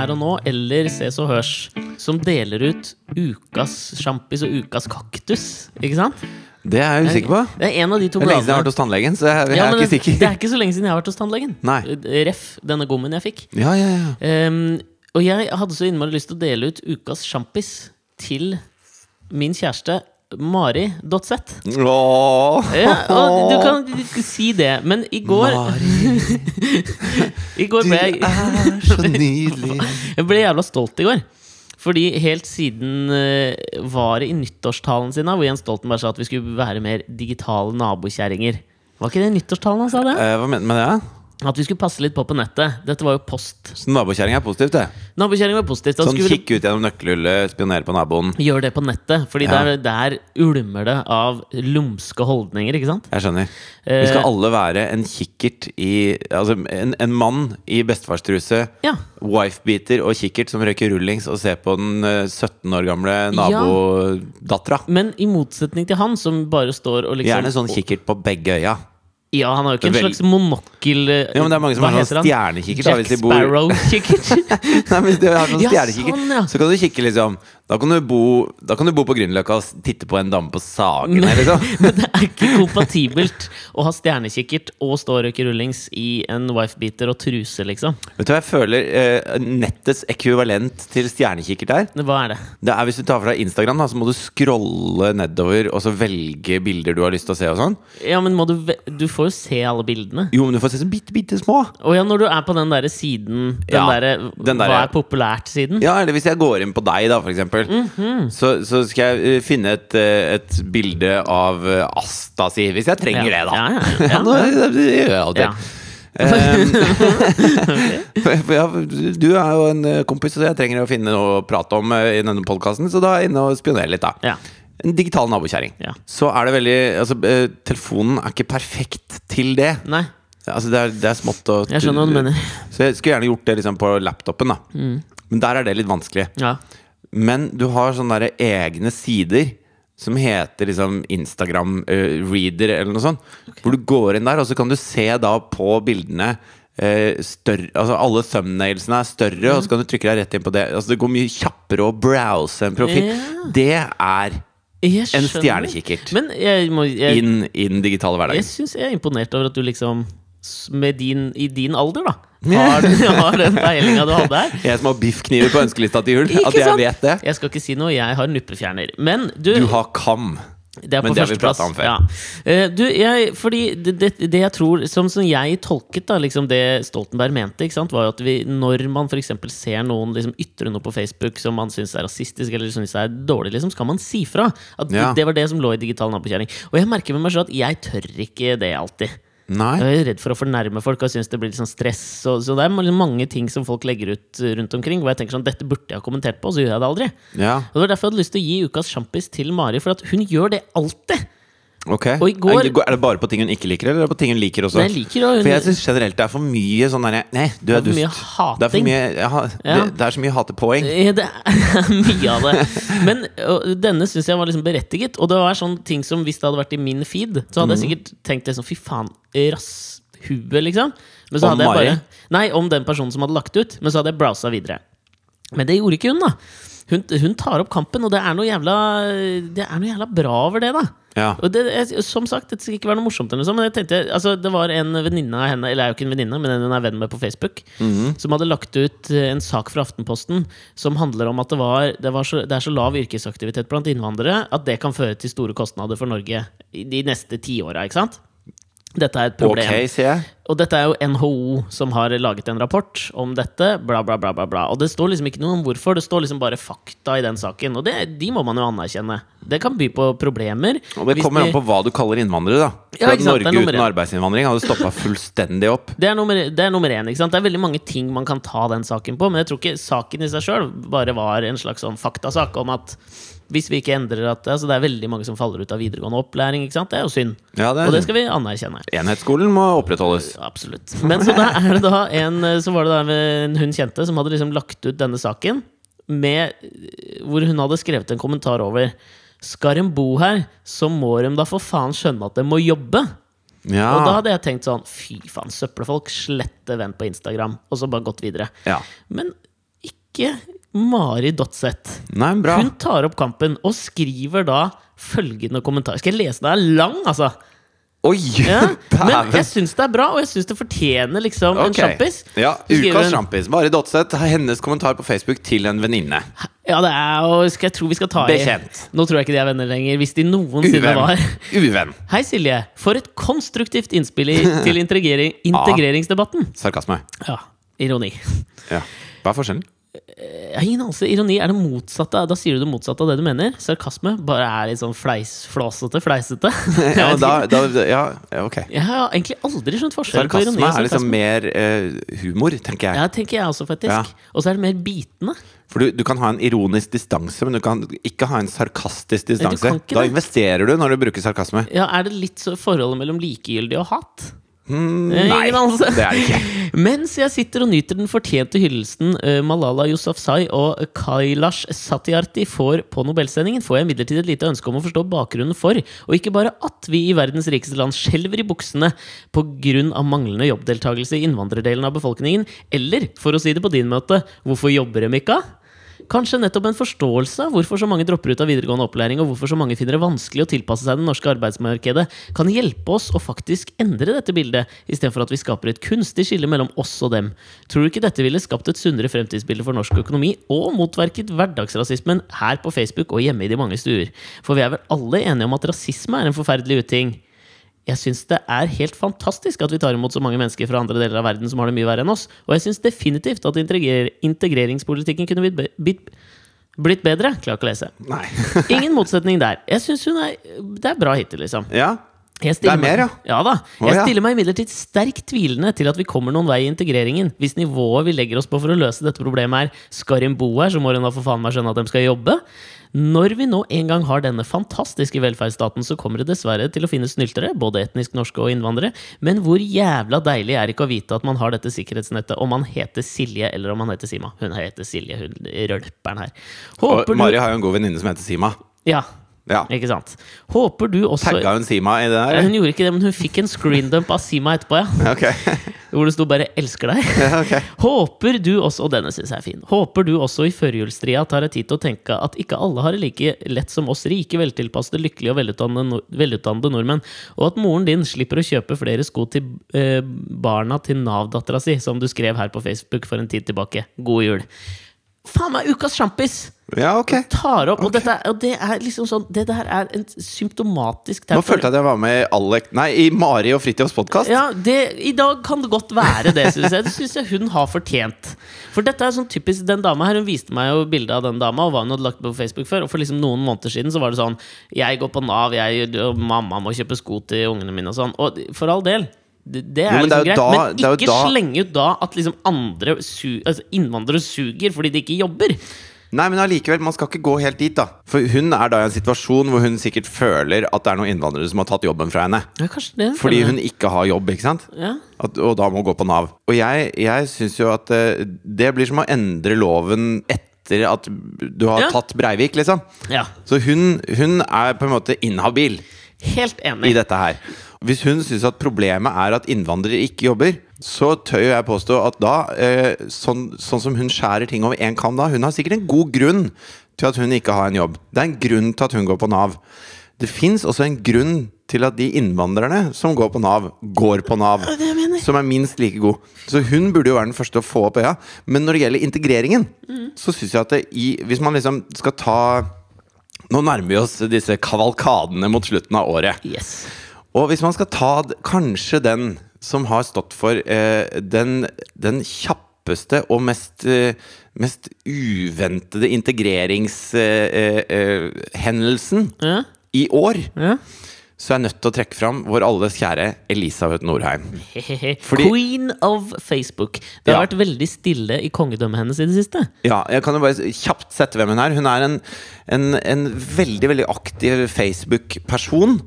her og nå eller Ses og hørs som deler ut ukas sjampis og ukas kaktus? Ikke sant? det er jeg usikker på. Det er en av de to Det er lenge siden jeg har vært hos tannlegen, så jeg, jeg Ja, er ikke sikker. Det er ikke så lenge siden jeg har vært hos tannlegen. Nei. Ref denne gommen jeg fikk. Ja, ja, ja. um, og jeg hadde så innmari lyst til å dele ut ukas sjampis til min kjæreste Mari.z. Åh. Ja, du kan si det, men i går I går Du ble jeg er så nydelig. Jeg ble jævla stolt i går. Fordi helt siden eh, var det i nyttårstalen sin, hvor Jens Stoltenberg sa at vi skulle være mer digitale nabokjerringer. Var ikke det nyttårstalen han sa det? Eh, hva mener du med det? At vi skulle passe litt på på nettet. Dette var jo post. Så nabokjerring er positivt, det. Nabokjerring var positivt. Sånn skulle kikke ut gjennom nøkkelhullet, spionere på naboen. Gjør det på nettet. Fordi Ja. der, der ulmer det av lumske holdninger, ikke sant? Jeg skjønner. Eh, Vi skal alle være en kikkert i Altså en, en mann i bestefarstruse, Ja. wifebeater og kikkert som røyker rullings og ser på den eh, 17 år gamle nabodattera. Men i motsetning til han, som bare står og liksom Gjerne sånn kikkert på begge øya. Ja, han har jo ikke en Vel- slags monokkel eh, Ja, men det er mange som har sånn stjernekikkert. Jack Sparrow-kikkert. Nei, men Hvis du har sånn Ja, stjernekikkert, sånn, ja. så kan du kikke liksom Da kan du bo, da kan du bo på Grünerløkka og titte på en dame på Sagene, liksom. Men det er ikke kompatibelt å ha stjernekikkert og stå og røyke rullings i en wifebeater og truse, liksom. Vet du hva jeg føler eh, nettets ekvivalent til stjernekikkert er? Hva er det? Det er Hvis du tar fra Instagram, da, så må du scrolle nedover og så velge bilder du har lyst til å se. og sånn Ja, men må du Du får jo se alle bildene. Jo, men du får se så bitte, bitte små. Og ja, når du er på den derre siden Den Ja, derre den Hva er populært-siden? Ja, eller hvis jeg går inn på deg, da, for eksempel. Mhm. så, så skal jeg eh, finne et, eh, et bilde av eh, Asta si, hvis jeg trenger det, da. Ja, ja, ja, ja. nå- det gjør jeg av og Ja. til. Ja, du er jo en kompis, så jeg trenger å finne noe å prate om i denne podkasten, så da er jeg inne og spionerer litt, da. Ja. En digital nabokjerring. Ja. Så er det veldig Altså, telefonen er ikke perfekt til det. Nei, Altså, det er, det er smått og jeg skjønner hva du mener. Så jeg skulle gjerne gjort det liksom på laptopen, da. Mm. Men der er det litt vanskelig. Ja. Men du har sånne der egne sider som heter liksom Instagram uh, Reader eller noe sånt. Hvor du går inn der, og så kan du se da på bildene uh, større, altså Alle thumbnailsene er større, og så kan du trykke deg rett inn på det. Altså Det går mye kjappere å browse en profil. Yeah. Det er en stjernekikkert Men jeg, må, jeg, inn i den digitale jeg hverdagen. syns jeg er imponert over at du liksom din, I din alder, da. Har, har den peilinga du hadde her. Jeg som har biffkniver på ønskelista til jul. At jeg vet det. Jeg skal ikke si noe, jeg har nuppefjerner. Men du, Du har kam. det er men det har vi prata om før. Ja. Eh, du, jeg, fordi det, det, det jeg tror Som, som jeg tolket da liksom det Stoltenberg mente, sant, var jo at vi, når man f.eks. ser noen liksom ytre noe på Facebook som man syns er rasistisk eller synes er dårlig, liksom, skal man si fra. At Ja. det var det som lå i digital nabokjerring. Og jeg merker med meg selv at jeg tør ikke det alltid. Nei. Jeg er redd for å fornærme folk og syns det blir litt sånn stress. Så, så det er mange ting som folk legger ut eh, rundt omkring hvor jeg tenker sånn Dette burde jeg ha kommentert på, så gjør jeg det aldri. Ja, Og Det var derfor jeg hadde lyst til å gi ukas sjampis til Mari, for at hun gjør det alltid. Ok Og går- er, er det bare på ting hun ikke liker, eller er det på ting hun liker også? Nei, jeg liker hun, For jeg syns generelt det er for mye sånn derre Nei, du Det er er for mye dust. Det er for mye ja, Ja. det, det er så mye hatepoeng. Ja, Det er mye av det. Men og, denne syns jeg var liksom berettiget. Og det var sånne ting som hvis det hadde vært i min feed, så hadde jeg Mhm. sikkert tenkt liksom fy faen, rasshue, liksom. Men så Om hadde jeg Mari? Nei, om den personen som hadde lagt ut. Men så hadde jeg browsa videre. Men det gjorde ikke hun, da. Hun, hun tar opp kampen, og det er noe jævla Det er noe jævla bra over det, da. Ja. Og det, jeg, som sagt, det skal ikke være noe morsomt, eller noe sånt, men jeg tenkte, altså, det var en venninne av henne, eller jeg er jo ikke en venninne, men en hun er venn med på Facebook, Mhm. som hadde lagt ut eh, en sak fra Aftenposten som handler om at det, var, det, var så, det er så lav yrkesaktivitet blant innvandrere at det kan føre til store kostnader for Norge de neste tiåra, ikke sant? Dette er et problem. Okay, sier jeg. Og dette er jo NHO som har laget en rapport om dette. Bla, bla, bla, bla, bla. Og det står liksom ikke noe om hvorfor. Det står liksom bare fakta i den saken. Og det, de må man jo anerkjenne. Det kan by på problemer. Og det kommer de- an på hva du kaller innvandrere, da. Ja, sant, Norge uten en. arbeidsinnvandring hadde stoppa fullstendig opp. Det er, nummer, det er nummer én. ikke sant? Det er veldig mange ting man kan ta den saken på, men jeg tror ikke saken i seg sjøl bare var en slags sånn faktasak om at hvis vi ikke endrer at altså Det er veldig mange som faller ut av videregående opplæring. ikke sant? Det er jo synd. Ja, det Og det er skal vi anerkjenne. Enhetsskolen må opprettholdes. Absolutt. Men så, er da en, så var det da en hun kjente som hadde liksom lagt ut denne saken, med, hvor hun hadde skrevet en kommentar over Skal de bo her, så må de da for faen skjønne at de må jobbe. Ja. Og da hadde jeg tenkt sånn Fy faen, søppelfolk. Slette venn på Instagram. Og så bare gått videre. Ja. Men ikke Mari Dotseth. Hun tar opp kampen og skriver da følgende kommentar. Skal jeg lese den? Den er lang, altså. Oi! Ja, men jeg syns det er bra, og jeg syns det fortjener liksom en Ok. sjampis. Ja, Ukas sjampis. Mari Dotseth har hennes kommentar på Facebook til en venninne. Ja, det er jo skal Jeg tror vi skal ta i Nå tror jeg ikke de er venner lenger, hvis de noensinne var. Uvenn. Hei, Silje. For et konstruktivt innspill i, til integrering, integreringsdebatten. Sarkasme. Ja, ironi. Ja. Hva er forskjellen? Jeg har ingen anelse. Ironi er det motsatte. Da sier du det motsatte av det du mener. Sarkasme bare er litt sånn fleis, flåsete, fleisete. Ja, da, da, ja, ok. Jeg har egentlig aldri skjønt forskjellen på ironi Sarkasme er liksom mer uh, humor, tenker jeg. Ja, tenker jeg også, faktisk. Ja. Og så er det mer bitende. For du, du kan ha en ironisk distanse, men du kan ikke ha en sarkastisk distanse. Da det. investerer du når du bruker sarkasme. Ja, Er det litt så forholdet mellom likegyldig og hat? Mm, Eh, nei, altså. det er det ikke. Mens jeg sitter og nyter den fortjente hyllelsen eh, Malala Yousafzai og Kailash Satyarthi får på Nobelsendingen, får jeg imidlertid et lite ønske om å forstå bakgrunnen for, og ikke bare at vi i verdens rikeste land skjelver i buksene pga. manglende jobbdeltakelse i innvandrerdelen av befolkningen, eller, for å si det på din måte, hvorfor jobber de ikke? Kanskje nettopp en forståelse av hvorfor så mange dropper ut av videregående opplæring, og hvorfor så mange finner det vanskelig å tilpasse seg det norske arbeidsmarkedet, kan hjelpe oss å faktisk endre dette bildet, istedenfor at vi skaper et kunstig skille mellom oss og dem. Tror du ikke dette ville skapt et sunnere fremtidsbilde for norsk økonomi, og motverket hverdagsrasismen her på Facebook og hjemme i de mange stuer? For vi er vel alle enige om at rasisme er en forferdelig uting? Jeg syns det er helt fantastisk at vi tar imot så mange mennesker fra andre deler av verden som har det mye verre enn oss, og jeg syns definitivt at integrer integreringspolitikken kunne blitt, blitt, blitt bedre. Klarer ikke å lese. Ingen motsetning der. Jeg syns hun er Det er bra hittil, liksom. Ja. Jeg Det er mer, meg, ja da. Jeg stiller meg imidlertid sterkt tvilende til at vi kommer noen vei i integreringen. Hvis nivået vi legger oss på for å løse dette problemet er skal de bo her, så må hun da for faen meg skjønne at de skal jobbe. Når vi nå en gang har denne fantastiske velferdsstaten, så kommer det dessverre til å finne snyltere, både etnisk norske og innvandrere. Men hvor jævla deilig er det ikke å vite at man har dette sikkerhetsnettet, om man heter Silje eller om man heter Sima. Hun heter Silje, hun rølperen her. Og Mari har jo en god venninne som heter Sima. Ja, Ja. ikke sant. Håper du også Tagga hun Sima i det der? Hun gjorde ikke det, men hun fikk en screendump av Sima etterpå, ja. Ok. Hvor det sto bare 'elsker deg'. Ja, ok. Håper du også Og denne synes jeg er fin. Håper du også i førjulstria tar deg tid til å tenke at ikke alle har det like lett som oss rike, veltilpassede, lykkelige og velutdannede, velutdannede nordmenn, og at moren din slipper å kjøpe flere sko til eh, barna til Nav-dattera si, som du skrev her på Facebook for en tid tilbake. God jul. Faen meg ukas sjampis! Ja, ok. Tar opp, og, dette, og det er liksom sånn Det der er en symptomatisk Nå følte jeg at jeg var med i Alek Nei, i Mari og Fritjofs podkast. Ja, det, I dag kan det godt være det, syns jeg. Det syns jeg hun har fortjent. For dette er sånn typisk den dama her. Hun viste meg jo bildet av den dama og hva hun hadde lagt på Facebook før. Og for liksom noen måneder siden så var det sånn Jeg går på Nav, jeg, og mamma må kjøpe sko til ungene mine og sånn. Og for all del. Det, det er Jo, men det liksom er greit, da- men ikke da- slenge ut da at liksom andre su, altså innvandrere suger fordi de ikke jobber. Nei, men allikevel, man skal ikke gå helt dit, da. For hun er da i en situasjon hvor hun sikkert føler at det er noen innvandrere som har tatt jobben fra henne. Ja, det. Fordi hun ikke har jobb, ikke sant? ja. At, og da må hun gå på Nav. Og jeg, jeg syns jo at eh, det blir som å endre loven etter at du har Ja. tatt Breivik, liksom. ja. Så hun, hun er på en måte inhabil Helt enig. i dette her. Hvis hun syns at problemet er at innvandrere ikke jobber, så tør jeg påstå at da, eh, sånn, sånn som hun skjærer ting over én kam da, hun har sikkert en god grunn til at hun ikke har en jobb. Det er en grunn til at hun går på Nav. Det fins også en grunn til at de innvandrerne som går på Nav, går på Nav. Som er minst like god. Så hun burde jo være den første å få opp øya. Men når det gjelder integreringen, så syns jeg at det i, hvis man liksom skal ta Nå nærmer vi oss disse kavalkadene mot slutten av året. Yes. Og hvis man skal ta kanskje den som har stått for eh, den, den kjappeste og mest, eh, mest uventede integreringshendelsen Ja. i år, ja. så er jeg nødt til å trekke fram vår alles kjære Elisabeth Norheim. Fordi- Queen of Facebook. Det har Ja. vært veldig stille i kongedømmet hennes i det siste. Ja, jeg kan jo bare kjapt sette hvem hun er. Hun er en, en, en veldig, veldig aktiv Facebook-person.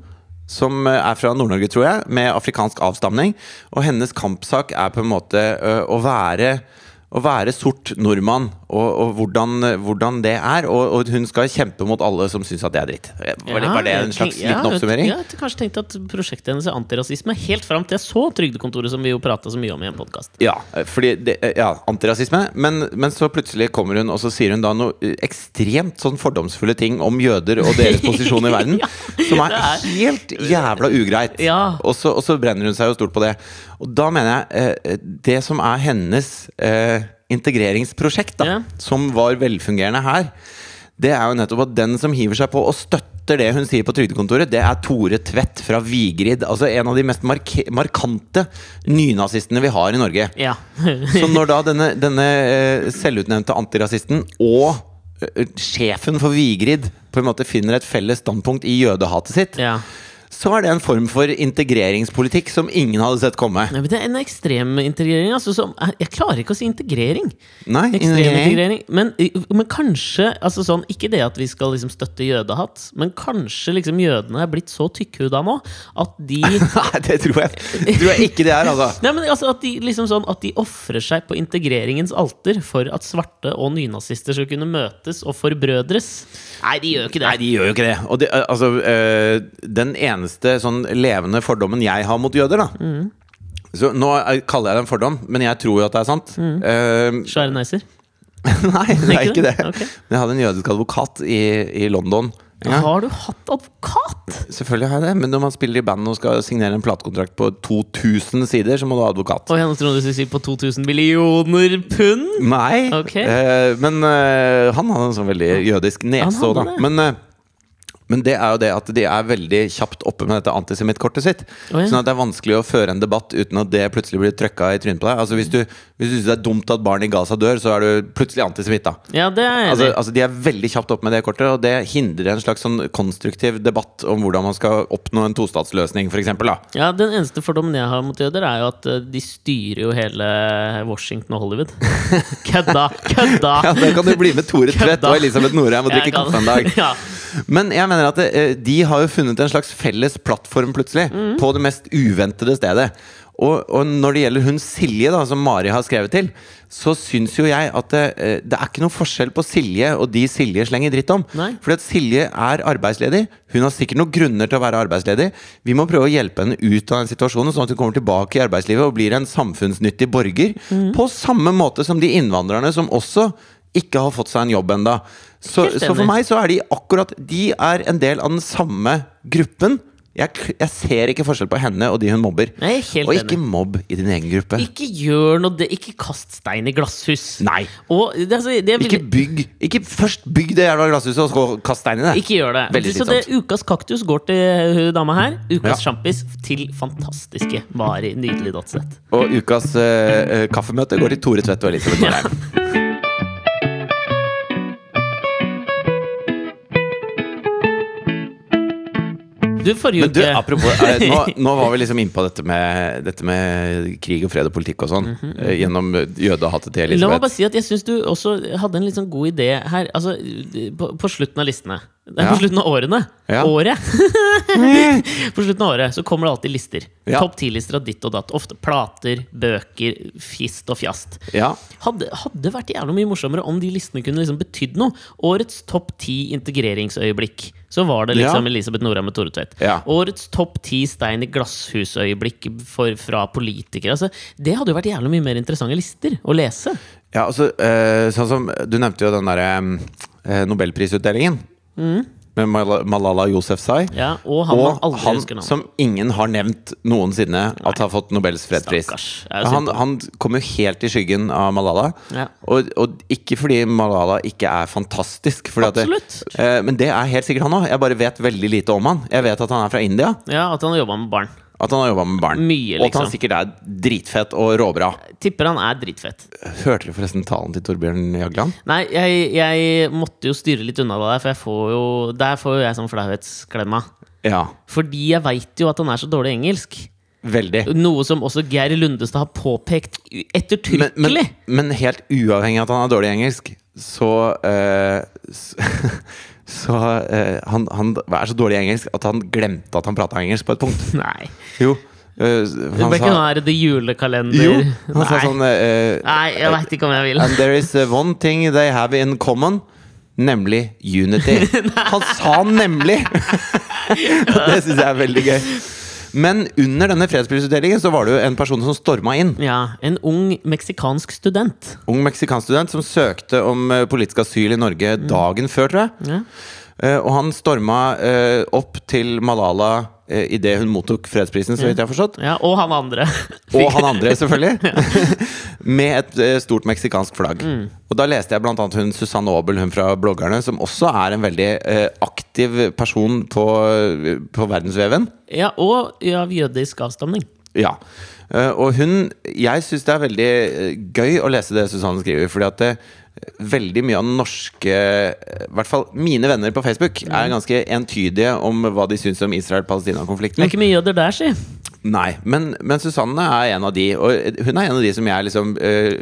Som eh, er fra Nord-Norge, tror jeg, med afrikansk avstamning. Og hennes kampsak er på en måte å være å være sort nordmann og, og hvordan, hvordan det er. Og, og hun skal kjempe mot alle som syns at det er dritt. Var det, var det en slags ja, liten oppsummering? Jeg har kanskje tenkt at prosjektet hennes er antirasisme helt fram til jeg så Trygdekontoret, som vi jo prata så mye om i en podkast. Ja, det, ja, antirasisme. Men, men så plutselig kommer hun, og så sier hun da noe eh, ekstremt sånn fordomsfulle ting om jøder og deres posisjon i verden. Ja, som er er- helt jævla ugreit. Ja. Og, så, og så brenner hun seg jo stort på det. Og da mener jeg eh, det som er hennes eh, integreringsprosjekt, da, Ja. som var velfungerende her, det er jo nettopp at den som hiver seg på og støtter det hun sier på Trygdekontoret, det er Tore Tvedt fra Vigrid. Altså en av de mest mark markante nynazistene vi har i Norge. Ja. Så når da denne, denne eh, selvutnevnte antirasisten og eh, sjefen for Vigrid på en måte finner et felles standpunkt i jødehatet sitt, ja. Så er det en form for integreringspolitikk som ingen hadde sett komme. Ja, men Det er en ekstrem integrering. Altså, som, jeg klarer ikke å si integrering. Nei, integrering. integrering. Men, men kanskje altså sånn, Ikke det at vi skal liksom støtte jødehatt, men kanskje liksom jødene er blitt så tykkhuda nå at de Nei, det tror jeg, tror jeg ikke det er, altså. Nei, men altså At de liksom sånn ofrer seg på integreringens alter for at svarte og nynazister skal kunne møtes og forbrødres. Nei, de gjør ikke det. Nei, de gjør jo ikke det. Og det, eh, altså, øh, den eneste sånn levende fordommen jeg har mot jøder, da Mm. Så Nå er- kaller jeg det en fordom, men jeg tror jo at det er sant. Eh, Svære neiser. nei, det er Ikke det. Okay. Men jeg hadde en jødisk advokat i, i London. Ja, Har du hatt advokat? selvfølgelig har jeg det, men når man spiller i band og skal signere en platekontrakt på 2000 sider, så må du ha advokat. Og jeg trodde du skulle si på 2000 millioner pund. Nei, Okay. Uh, men uh, han hadde en sånn veldig jødisk nese òg, da. Men, eh, men det er jo det at de er veldig kjapt oppe med dette antisemittkortet sitt. Oh, ja. Sånn at det er vanskelig å føre en debatt uten at det plutselig blir trøkka i trynet på deg. Altså Hvis du, hvis du syns det er dumt at barn i Gaza dør, så er du plutselig antisemitt, da. Ja, det er Altså, altså De er veldig kjapt oppe med det kortet, og det hindrer en slags sånn konstruktiv debatt om hvordan man skal oppnå en tostatsløsning, f.eks. Ja, Den eneste fordommen jeg har mot jøder, er jo at eh, de styrer jo hele Washington og Hollywood. Kødda! Kødda! Ja, Da kan du bli med Tore Tvedt og Elisabeth Norheim og drikke kaffe en dag. Ja. Men jeg mener at eh, de har jo funnet en slags felles plattform plutselig, Mm. på det mest uventede stedet. Og, og når det gjelder hun Silje, da, som Mari har skrevet til, så syns jo jeg at det, eh, det er ikke noe forskjell på Silje og de Silje slenger dritt om. Nei. Fordi at Silje er arbeidsledig. Hun har sikkert noen grunner til å være arbeidsledig. Vi må prøve å hjelpe henne ut av den situasjonen, sånn at hun kommer tilbake i arbeidslivet og blir en samfunnsnyttig borger. Mm. På samme måte som de innvandrerne som også ikke har fått seg en jobb enda. Så, så for meg så er de akkurat De er en del av den samme gruppen. Jeg, jeg ser ikke forskjell på henne og de hun mobber. Er helt og ikke enig. mobb i din egen gruppe. Ikke gjør noe det, Ikke kast stein i glasshus. Nei. Og det, altså, det vil- Ikke bygg Ikke først bygg det jævla glasshuset, og så kast stein i det. Ikke gjør det. Veldig så det Ukas kaktus går til hun dama her. Ukas Ja. sjampis til fantastiske Mari Nydelig.net. Og ukas eh, eh, kaffemøte går til Tore Tvedt og Elisabeth Norheim. Du, forrige Men du, uke apropos eh, nå, nå var vi liksom innpå dette med, dette med krig og fred og politikk og sånn. eh, gjennom jødehatet til Elisabeth. La meg bare si at jeg syns du også hadde en litt sånn god idé her. Altså, på, på slutten av listene. Nei, Ja. på slutten av årene. Ja. Året! på slutten av året så kommer det alltid lister. Ja. Topp ti-lister av ditt og datt. Ofte plater, bøker, fist og fjast. Ja. Hadde, hadde vært jævlig mye morsommere om de listene kunne liksom betydd noe. Årets topp ti integreringsøyeblikk. Så var det liksom Ja. Elisabeth Norheim og Tore Tvedt. Ja. Årets topp ti stein i glasshusøyeblikk for, fra politikere. Altså, det hadde jo vært jævlig mye mer interessante lister å lese. Ja, altså, eh, sånn som Du nevnte jo den derre Nobelprisutdelingen nobelprisutdelingen. Med Malala Yousefzai. Ja, og han og aldri han husker navnet. som ingen har nevnt noensinne at har fått Nobels fredspris. Han, han kom jo helt i skyggen av Malala. Ja. Og, og ikke fordi Malala ikke er fantastisk. Det, eh, men det er helt sikkert han òg. Jeg bare vet veldig lite om han. Jeg vet at han er fra India. Ja, At han har jobba med barn. At han har jobba med barn. Mye, Og at han liksom. sikkert er dritfett og råbra. Tipper han er dritfett. Hørte du forresten talen til Torbjørn Jagland? Nei, jeg, jeg måtte jo styre litt unna det der, for jeg får jo, der får jo jeg sånn flauhetsklemma. Ja. Fordi jeg veit jo at han er så dårlig engelsk. Veldig. Noe som også Geir Lundestad har påpekt ettertrykkelig. men, men helt uavhengig av at han er dårlig engelsk, så uh, s- Så eh, han, han er så dårlig i engelsk at han glemte at han prata engelsk på et punkt. Nei. Jo. Uh, han ikke sa- er det julekalender Jo, han sa Nei. sånn uh, Nei, jeg veit ikke om jeg vil. And there is one thing they have in common, nemlig unity. Han sa nemlig! Det syns jeg er veldig gøy. Men under denne fredsprisutdelingen så var det jo en person som storma inn. Ja, En ung meksikansk student. Ung meksikansk student som søkte om eh, politisk asyl i Norge dagen før, tror jeg. Ja. Eh, og han storma eh, opp til Malala idet hun mottok fredsprisen, så vidt jeg har forstått. Ja, og han andre. Og han andre, selvfølgelig. Med et eh, stort meksikansk flagg. Og da leste jeg annet hun Susanne Aabel, hun fra bloggerne, som også er en veldig eh, aktiv person på, eh, på verdensveven. Ja, og av jødisk avstamning. Ja. Eh, og hun Jeg syns det er veldig eh, gøy å lese det Susanne skriver, fordi at det, veldig mye av den norske I hvert fall mine venner på Facebook er ganske entydige om hva de syns om Israel-Palestina-konflikten. Det er ikke mye jøder der, si. Nei, men, men Susanne er en av de, og hun er en av de som jeg liksom eh,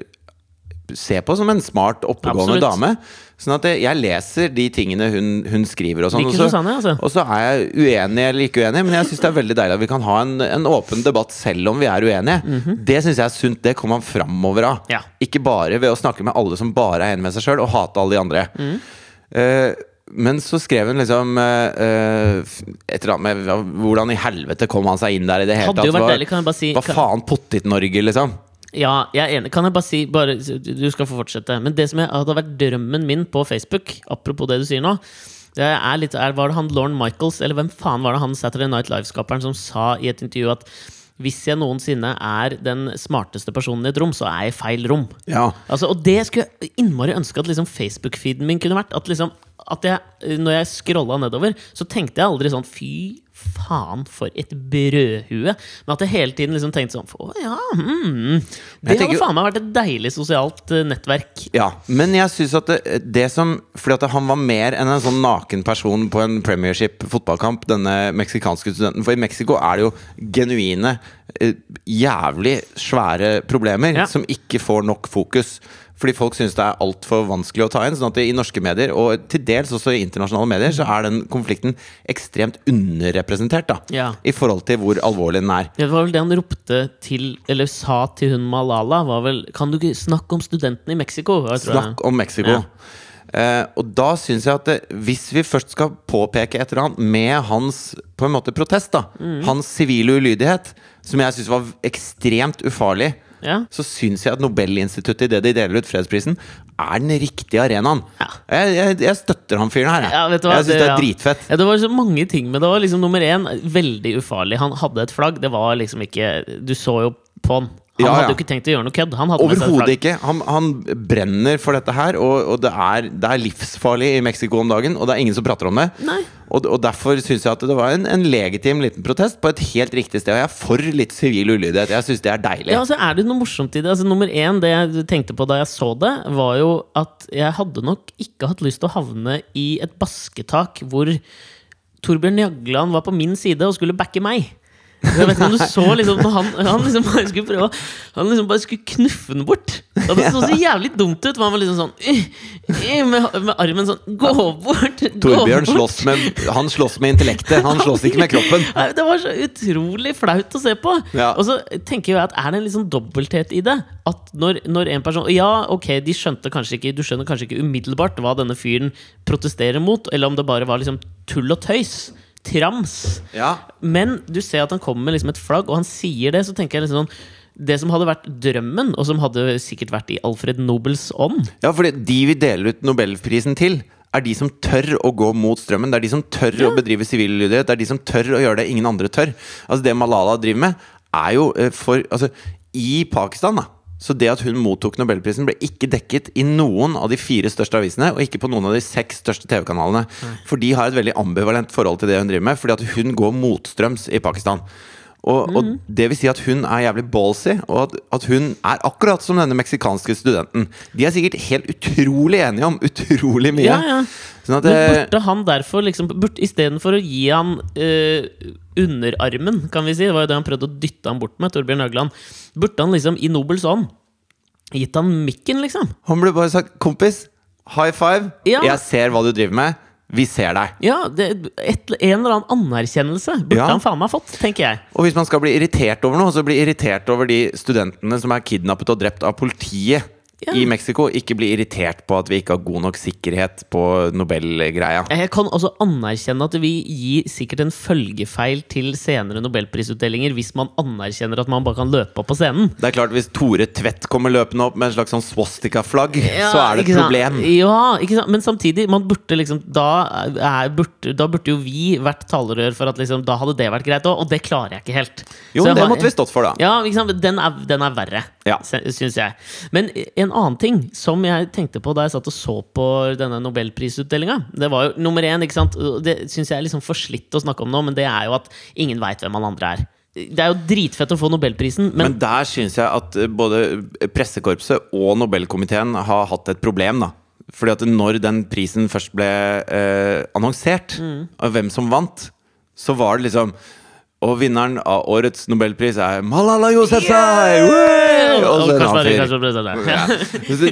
ser på som en smart, oppegående Absolutt. dame. Sånn at jeg, leser de tingene hun, hun skriver og sånn. Og så- altså. Og så er jeg uenig eller ikke uenig, men jeg syns det er veldig deilig at vi kan ha en, en åpen debatt selv om vi er uenige. Det syns jeg er sunt. Det kommer man framover av. Ja. Ikke bare ved å snakke med alle som bare er enig med seg sjøl, og hate alle de andre. Mm. Uh, men så skrev hun liksom eh, et eller annet med Hvordan i helvete kom han seg inn der i det hele tatt? Hva- si Hva faen, Pottit-Norge, liksom? Ja, jeg er enig. Kan jeg bare si bare, Du skal få fortsette. Men det som jeg, hadde vært drømmen min på Facebook, apropos det du sier nå det er litt, er, Var det han Lorne Michaels, eller hvem faen var det han Saturday Night Live-skaperen som sa i et intervju at hvis jeg noensinne er den smarteste personen i et rom, så er jeg i feil rom. Ja. Altså, og det skulle jeg innmari ønske at liksom Facebook-feeden min kunne vært. At, liksom, at jeg, når jeg scrolla nedover, så tenkte jeg aldri sånn Fy faen, for et brødhue. Men at jeg hele tiden liksom tenkte sånn Å ja, mm, Det hadde faen meg vært et deilig sosialt eh, nettverk. Ja, men jeg syns at det, det som Fordi at han var mer enn en sånn naken person på en premiership-fotballkamp, denne meksikanske studenten. For i Mexico er det jo genuine, eh, jævlig svære problemer Ja. som ikke får nok fokus. Fordi folk syns det er altfor vanskelig å ta inn. Sånn at i norske medier, og til dels også i internasjonale medier, så er den konflikten ekstremt underrepresentert. da Ja. I forhold til hvor alvorlig den er. Det var vel det han ropte til, eller sa til hun Malala, var vel Kan du ikke snakke om studentene i Mexico? Snakk om Mexico. Ja. Uh, og da syns jeg at det, hvis vi først skal påpeke et eller annet med hans på en måte protest, da Mm. hans sivile ulydighet, som jeg syns var ekstremt ufarlig, Ja. så syns jeg at Nobelinstituttet, i det de deler ut fredsprisen, er den riktige arenaen. Ja. Jeg, jeg, jeg støtter han fyren her. Jeg, Ja, vet du hva, jeg syns det er ja. dritfett. Ja, det var så mange ting med det. òg. liksom Nummer én, veldig ufarlig. Han hadde et flagg. Det var liksom ikke Du så jo på han. Han Ja, ja. hadde jo ikke tenkt å gjøre noe kødd. Overhodet ikke. Han, han brenner for dette her, og, og det, er, det er livsfarlig i Mexico om dagen, og det er ingen som prater om det. Og, og derfor syns jeg at det var en, en legitim liten protest på et helt riktig sted. Og jeg er for litt sivil ulydighet. Jeg syns det er deilig. Ja, altså er det noe morsomt i det? Altså, nummer én, det jeg tenkte på da jeg så det, var jo at jeg hadde nok ikke hatt lyst til å havne i et basketak hvor Torbjørn Jagland var på min side og skulle backe meg. Jeg vet ikke om du så liksom han, han liksom bare skulle prøve Han liksom bare skulle knuffe den bort. Og det så så jævlig dumt ut. Han var liksom sånn «Ih, ih», med, med armen sånn Gå bort! Gå Torbjørn bort!» slåss med, han slåss med intellektet, han slåss ikke med kroppen. Det var så utrolig flaut å se på. Ja. Og så tenker jeg at Er det en sånn dobbelthet i det? At når, når en person Ja, ok, de skjønte kanskje ikke Du skjønner kanskje ikke umiddelbart hva denne fyren protesterer mot, eller om det bare var liksom tull og tøys. Trams. Ja. Men du ser at han kommer med liksom et flagg, og han sier det. Så tenker jeg liksom sånn Det som hadde vært drømmen, og som hadde sikkert vært i Alfred Nobels ånd ja, for de vi deler ut Nobelprisen til, er de som tør å gå mot strømmen. Det er de som tør Ja. å bedrive sivil ulydighet. Det er de som tør å gjøre det ingen andre tør. Altså Det Malala driver med, er jo eh, for Altså, i Pakistan, da. Så det at hun mottok Nobelprisen, ble ikke dekket i noen av de fire største avisene, og ikke på noen av de seks største TV-kanalene. For de har et veldig ambivalent forhold til det hun driver med, fordi at hun går motstrøms i Pakistan. Og, og det vil si at hun er jævlig ballsy, og at, at hun er akkurat som denne meksikanske studenten. De er sikkert helt utrolig enige om utrolig mye. Ja, ja. Sånn at Men burde han derfor liksom Istedenfor å gi han eh, underarmen, kan vi si, det var jo det han prøvde å dytte han bort med, Torbjørn Øgland burde han liksom i Nobels ånd gitt han mikken, liksom? han ble bare sagt 'kompis, high five', Ja. jeg ser hva du driver med. Vi ser deg. Ja, det, et, En eller annen anerkjennelse burde Ja. han faen meg fått, tenker jeg. Og hvis man skal bli irritert over noe, så bli irritert over de studentene som er kidnappet og drept av politiet Ja. i Mexico. Ikke bli irritert på at vi ikke har god nok sikkerhet på Nobel-greia. Jeg kan også anerkjenne at vi gir sikkert en følgefeil til senere nobelprisutdelinger hvis man anerkjenner at man bare kan løpe opp på scenen. Det er klart Hvis Tore Tvedt kommer løpende opp med en slags sånn swastika-flagg, så er det et problem. Ja, ikke sant? Men samtidig, man burde liksom da, er, burde, da burde jo vi vært talerør for at liksom, da hadde det vært greit òg, og det klarer jeg ikke helt. Jo, det har- måtte vi stått for, da. Ja? Den, er, den er verre, Ja. syns jeg. Men en annen ting som jeg tenkte på da jeg satt og så på denne nobelprisutdelinga, det var jo nummer én, ikke sant? Det syns jeg er liksom for slitt å snakke om nå, men det er jo at ingen veit hvem han andre er. Det er jo dritfett å få nobelprisen, men, Men der syns jeg at eh, både pressekorpset og Nobelkomiteen har hatt et problem, da. Fordi at når den prisen først ble eh, annonsert, Mm. og hvem som vant, så var det liksom Og vinneren av årets nobelpris er Malala Yousafzai! Woo! Og så en annen fyr. Ja.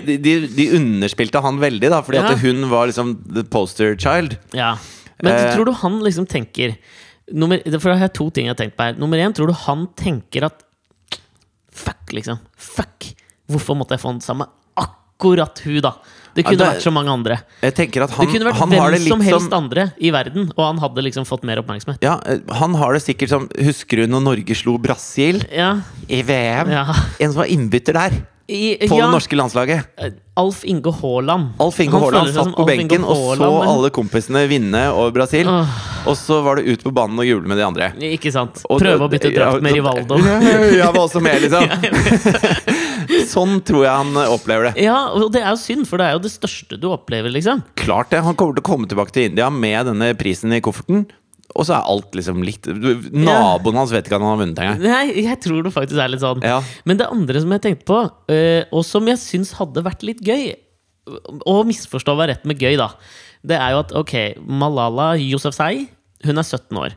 De, de, de underspilte han veldig, da, fordi at hun var liksom the poster child. Ja. Men Eh. tror du han liksom tenker nummer, For jeg har to ting jeg har tenkt på her. Nummer én, tror du han tenker at Fuck, liksom. Fuck! Hvorfor måtte jeg få den sammen med akkurat hun, da? Det kunne Ja, vært så mange andre. Jeg tenker at han, det kunne vært han har hvem som helst som andre i verden, og han hadde liksom fått mer oppmerksomhet. ja, eh, Han har det sikkert som Husker du når Norge slo Brasil Ja, i VM? ja. En som var innbytter der, I, på ja det norske landslaget. Alf Inge Haaland. Alf Inge Haaland satt på Alf benken og så alle kompisene vinne over Brasil. Åh. Og så var det ut på banen og juble med de andre. Ikke sant? Prøve å bytte ja, drakt med Rivaldo. Jeg var også med, liksom. sånn tror jeg han opplever det. Ja, og det er jo synd, for det er jo det største du opplever, liksom. Klart det. Han kommer til å komme tilbake til India med denne prisen i kofferten. Og så er alt liksom litt Naboen hans vet ikke at han har vunnet engang. Nei, jeg tror det faktisk er litt sånn. Ja. Men det andre som jeg tenkte på, øh, og som jeg syns hadde vært litt gøy Og misforstå hva rett med gøy, da. Det er jo at ok, Malala Yousafzai, hun er 17 år.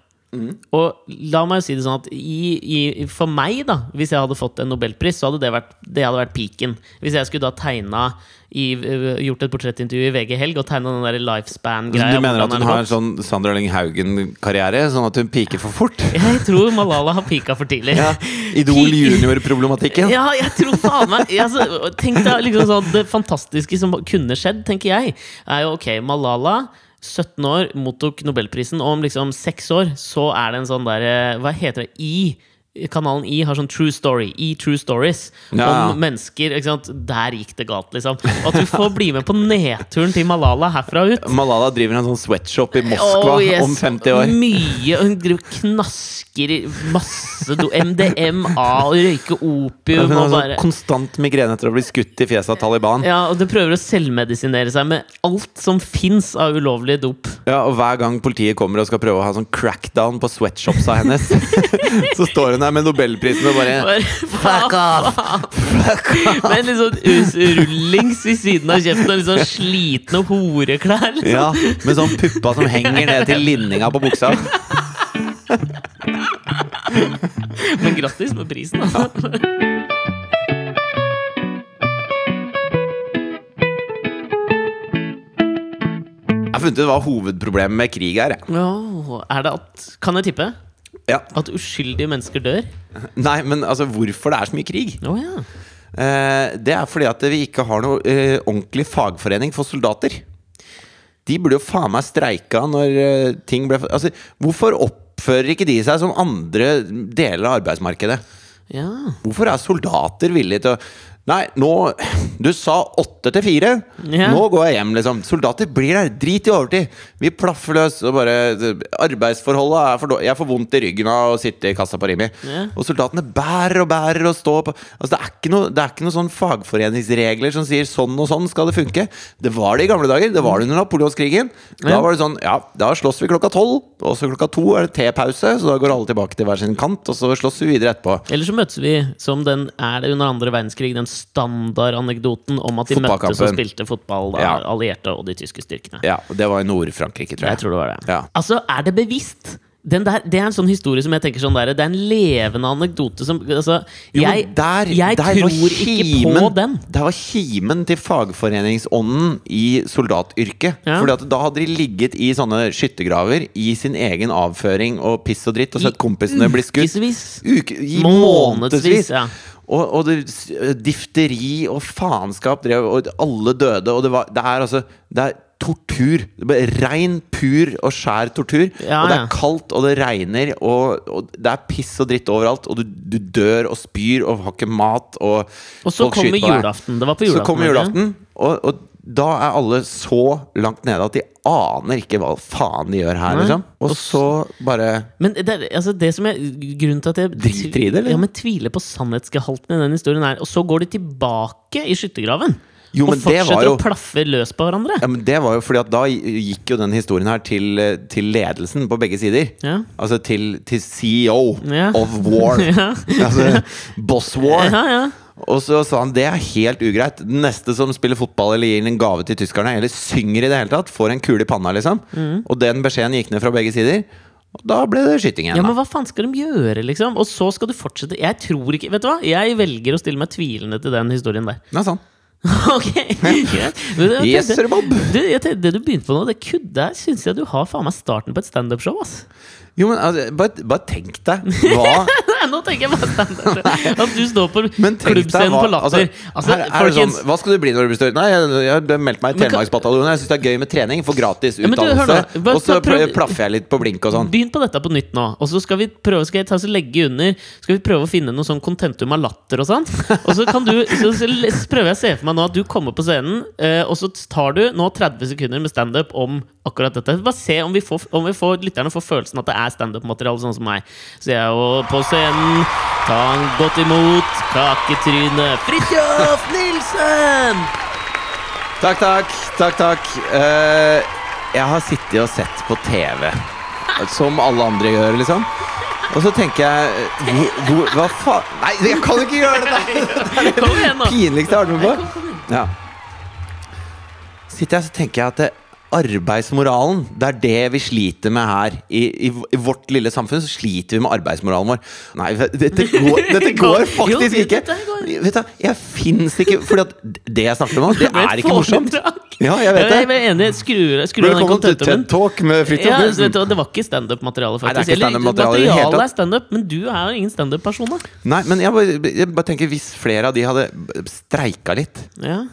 Og la meg si det sånn at i, i, for meg, da, hvis jeg hadde fått en nobelpris, så hadde det vært, det hadde vært piken. Hvis jeg skulle da tegna i, øh, gjort et portrettintervju i VG Helg og tegna den der lifespan-greia du mener at hun har en sånn Sandra Lyng Haugen-karriere, sånn at hun piker for fort? Jeg tror Malala har pika for tidlig. Ja, Idol junior-problematikken. Ja, jeg tror faen meg altså, Tenk deg liksom sånn Det fantastiske som kunne skjedd, tenker jeg, er jo ok, Malala 17 år, mottok Nobelprisen, og om liksom seks år så er det en sånn derre Hva heter det? I Kanalen I har sånn True Story. I True Stories. Ja. Om mennesker. ikke sant? Der gikk det galt, liksom. Og at du får bli med på nedturen til Malala herfra ut. Malala driver en sånn sweatshop i Moskva Oh, yes. om 50 år. Mye. og Hun driver knasker i masse do, MDMA og røyker opium. Hun har sånn bare konstant migrene etter å bli skutt i fjeset av Taliban. Ja, og det prøver å selvmedisinere seg med alt som fins av ulovlig dop. Ja, og hver gang politiet kommer og skal prøve å ha sånn crackdown på sweatshopsa hennes, så står hun der med nobelprisen og bare Fuck off! Med litt sånn us- rullings i siden av kjeften og litt sånn slitne horeklær. Liksom. Ja, med sånn puppa som henger ned til linninga på buksa. Men grattis med prisen, altså. Jeg har funnet ut hva hovedproblemet med krig er. Ja, er det at Kan jeg tippe? Ja. At uskyldige mennesker dør? Nei, men altså, hvorfor det er så mye krig? Oh, ja. Eh, det er fordi at vi ikke har noe eh, ordentlig fagforening for soldater. De burde jo faen meg streika når eh, ting ble Altså, hvorfor oppfører ikke de seg som andre deler av arbeidsmarkedet? ja. Hvorfor er soldater villige til å Nei, nå Du sa åtte til fire. Nå går jeg hjem, liksom. Soldater blir der. Drit i overtid. Vi plaffer løs. Og bare Arbeidsforholdet er for dårlig. Jeg får vondt i ryggen av å sitte i kassa på Rimi. Ja. Og soldatene bærer og bærer og står på Altså, det er ikke noe, det er ikke noe sånn fagforeningsregler som sier sånn og sånn skal det funke. Det var det i gamle dager. Det var det under napoleonskrigen. Da var det sånn Ja, da slåss vi klokka tolv. Og så klokka to er det tepause, så da går alle tilbake til hver sin kant. Og så slåss vi videre etterpå. Eller så møtes vi som den er det under andre verdenskrig, den standardanekdoten om at de møttes og spilte fotball, da, Ja. allierte og de tyske styrkene. Ja, det var i Nord-Frankrike, tror Jeg jeg. tror det var det. Ja. Altså, er det bevisst? den der, det er en sånn historie som jeg tenker sånn der, Det er en levende anekdote som altså, Jo, Jeg, der, jeg der tror kimen, ikke på den. Der var kimen til fagforeningsånden i soldatyrket. Ja. Fordi da hadde de ligget i sånne skyttergraver i sin egen avføring og piss og dritt og sett kompisene bli skutt. Ukevis. Uke, I Månedsvis, månedsvis. ja. Og, og det, difteri og faenskap drev, og alle døde. Og det, var, det er altså Det er tortur. Det ble Rein, pur og skjær tortur. Ja, og det er kaldt, og det regner, og, og det er piss og dritt overalt. Og du, du dør og spyr og har ikke mat, og Og så kommer julaften. Det var på julaften. Så kommer julaften, og, og da er alle så langt nede at de aner ikke hva faen de gjør her, liksom. Og så bare Men det, er, altså det som er grunnen til at jeg Driter i det, eller? Ja, men tviler på sannhetsgehalten i den historien her. Og så går de tilbake i skyttergraven. Jo, og fortsetter jo- å plaffe løs på hverandre. Ja, men Det var jo fordi at da gikk jo den historien her til, til ledelsen på begge sider. Ja. Altså til, til CEO Ja. of war. Altså boss war. Ja, ja. Og så sa han det er helt ugreit. Den neste som spiller fotball eller gir en gave til tyskerne, eller synger i det hele tatt, får en kule i panna, liksom. Mm. Og den beskjeden gikk ned fra begge sider. Og da ble det skyting igjen. Ja, men hva faen skal de gjøre, liksom? Og så skal du fortsette Jeg tror ikke Vet du hva? Jeg velger å stille meg tvilende til den historien der. Ja, sånn. ok, greit. Yes, sir, Bob. Du, tenkte, det du begynte på nå, det kudde her, syns jeg du har faen meg starten på et standup-show. ass. Jo, men altså, bare, bare tenk deg hva Nå tenker jeg på standup. At du står på klubbscenen på Latter. altså, Altså, her er det sånn, Hva skal du bli når du blir større? Nei, jeg, jeg har meldt meg i Telemarksbataljonen. Jeg syns det er gøy med trening. Får gratis utdannelse. Ja, Og så plaffer jeg litt på blink og sånn. Begynn på dette på nytt nå. Og så skal vi prøve Skal jeg ta så legge under Skal vi prøve å finne noe sånn kontentum av latter og sånn. Og så kan du Så, så prøver jeg å se for meg nå at du kommer på scenen, eh, og så tar du nå 30 sekunder med standup om akkurat dette. Bare se om vi får, om vi får lytterne får følelsen at det er standup-materiale, sånn som meg. Så jeg er jo på scenen. Ta han godt imot kaketryne Fridtjof Nilsen! Takk, takk. Takk, takk. Eh, jeg har sittet og sett på TV. Som alle andre gjør, liksom. Og så tenker jeg hvor, hvor, Hva faen Nei, jeg kan ikke gjøre det! der! er det pinligste jeg har vært med på. Ja. Sitter jeg så tenker jeg at det, arbeidsmoralen, det er det vi sliter med her. I, i, I vårt lille samfunn så sliter vi med arbeidsmoralen vår. Nei, dette går, dette går faktisk Jo, ikke! går. Vet du, Jeg fins ikke Fordi at det jeg snakker om nå, det er ikke morsomt. Ja, jeg vet Jeg det. er enig. Skru, skru Velkommen til. TED Talk med Fridtjof Ja, Nilsen. det var ikke standup-materiale, er faktisk. Nei, i materialet er standup, men du er jo ingen standup-person, da. Nei, men jeg bare, jeg bare tenker hvis flere av de hadde streika litt Ja.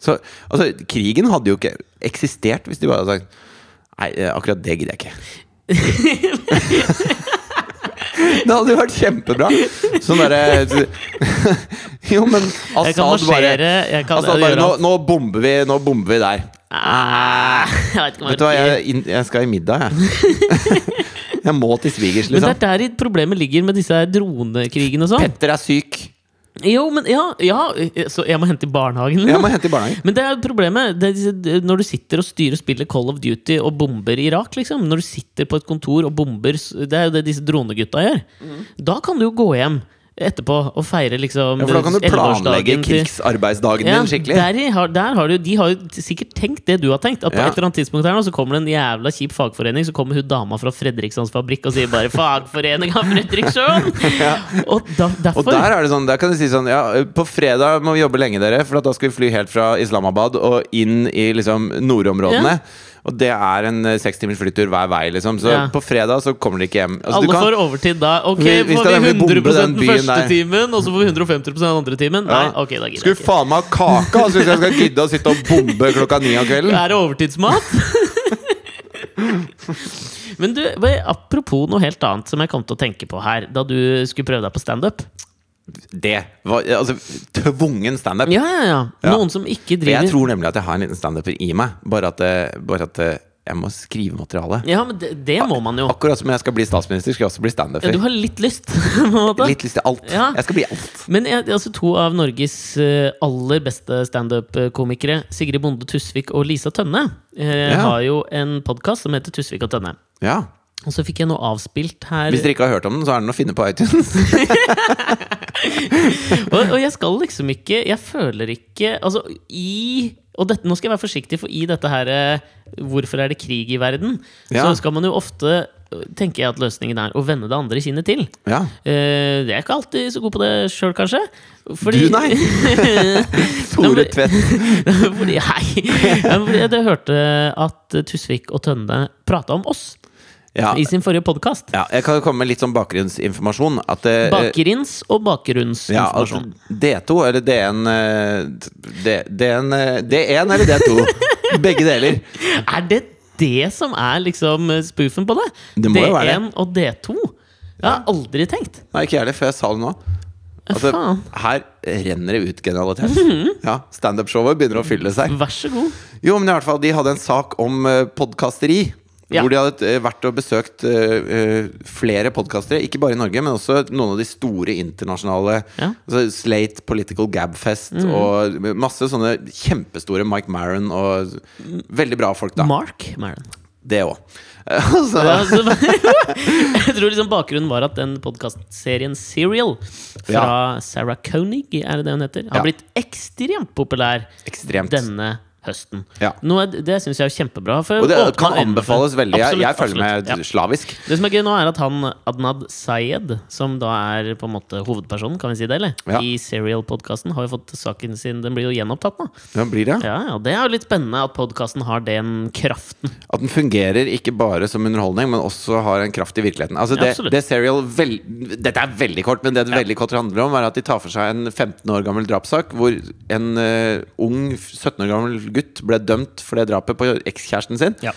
Så, altså, krigen hadde jo ikke eksistert hvis de bare hadde sagt Nei, eh, akkurat det gidder jeg ikke. det hadde jo vært kjempebra. Sånn derre Jo, men Assad bare, kan Assad bare nå, nå, bomber vi, nå bomber vi der. Ah, jeg vet Vet du hva, jeg jeg, skal i middag, jeg. Jeg må til svigers, Men det liksom. er der problemet ligger med disse dronekrigene og sånn. Petter er syk. Jo, men ja, ja, så jeg må hente i barnehagen? Jeg må hente i barnehagen. Men det er jo problemet det når du sitter og styrer og spiller Call of Duty og bomber Irak. liksom Når du sitter på et kontor og bomber Det er jo det disse dronegutta gjør. Da kan du jo gå hjem etterpå og feire liksom Ja, for da kan du planlegge krigsarbeidsdagen Ja, din skikkelig. der, har, der har du, de har jo sikkert tenkt det du har tenkt. At på Ja. et eller annet tidspunkt her nå Så kommer det en jævla kjip fagforening, så kommer hun dama fra Fredrikssons fabrikk og sier bare 'Fagforening av Fredriksson'! Og da, derfor Og der er det sånn, der kan du si sånn Ja, på fredag må vi jobbe lenge, dere, for at da skal vi fly helt fra Islamabad og inn i liksom nordområdene. Og det er en eh, seks timers flytur hver vei, liksom. Så Ja. på fredag så kommer de ikke hjem. Altså, du Alle kan- får overtid da. Ok, Vi- vi får vi 100 den den første der. timen, og så får vi 150 den andre timen? Nei, ok, da gidder Skulle jeg ikke. faen meg ha kake altså, hvis jeg skal gidde å sitte og bombe klokka ni av kvelden. Er overtidsmat? Men du, apropos noe helt annet som jeg kom til å tenke på her da du skulle prøve deg på standup. Det var altså tvungen standup. Ja, ja, ja. Noen som ikke For jeg tror nemlig at jeg har en liten standuper i meg, bare at, eh, bare at eh, jeg må skrive materiale. Ja, men det, det må man jo. Akkurat som jeg skal bli statsminister, skal jeg også bli Ja, du har litt lyst. Litt lyst til alt. Ja. Jeg skal bli alt. Men jeg, altså to av Norges eh, aller beste standup-komikere, Sigrid Bonde Tusvik og Lisa Tønne, eh, Ja. har jo en podkast som heter Tusvik og Tønne. Ja. Og så fikk jeg noe avspilt her. Hvis dere ikke har hørt om den, så er den å finne på iTunes. og, og jeg skal liksom ikke Jeg føler ikke Altså, i Og dette, nå skal jeg være forsiktig, for i dette her eh, Hvorfor er det krig i verden? Ja. Så skal man jo ofte tenker jeg at løsningen er å vende det andre kinnet til. Ja. Uh, jeg er ikke alltid så god på det sjøl, kanskje. Fordi, Du, nei. Tore Tvedt. fordi, nei. Fordi jeg hørte at Tusvik og Tønne prata om oss Ja. i sin forrige podkast. ja, jeg kan komme med litt sånn bakgrunnsinformasjon. At det, Bakerins og ja, bakgrunnsinformasjon. at D2 eller D1 eh, D- D1 eh, D1 eller D2. Begge deler. Er det det som er liksom spoofen på det? Det må jo være det. D1 og D2? Jeg har aldri tenkt. Nei, ikke jeg heller, før jeg sa det nå. Altså, her renner det ut genialitet. Ja, Standup-showet begynner å fylle seg. Vær så god. Jo, men i hvert fall, De hadde en sak om podkasteri. Ja. Hvor de hadde eh, vært og besøkt eh, flere podkastere. Ikke bare i Norge, men også noen av de store internasjonale. Ja. Mm. Altså Slate, Political Gabfest og masse sånne kjempestore Mike Maron og veldig bra folk, da. Mark Maron. Det òg. Altså, Ja, altså, jeg tror liksom bakgrunnen var at den podkastserien Serial fra Sarah Koenig, er det det hun heter, har blitt ekstremt populær ekstremt. denne høsten. Ja. Noe, det syns jeg er kjempebra. Og det kan anbefales veldig. Jeg, Absolutt, jeg følger med ja. slavisk. Det som er gøy nå, er at han Adnad Sayed, som da er på en måte hovedpersonen, kan vi si det, eller? Ja. I Serial-podkasten, har jo fått saken sin Den blir jo gjenopptatt nå. Ja, blir det? Ja, ja, Det er jo litt spennende at podkasten har den kraften. At den fungerer ikke bare som underholdning, men også har en kraft i virkeligheten. Altså det, det serial vel, Dette er veldig kort, men det det veldig kort handler om, er at de tar for seg en 15 år gammel drapssak hvor en uh, ung 17 år gammel gutt ble dømt for det drapet på ekskjæresten sin. Ja.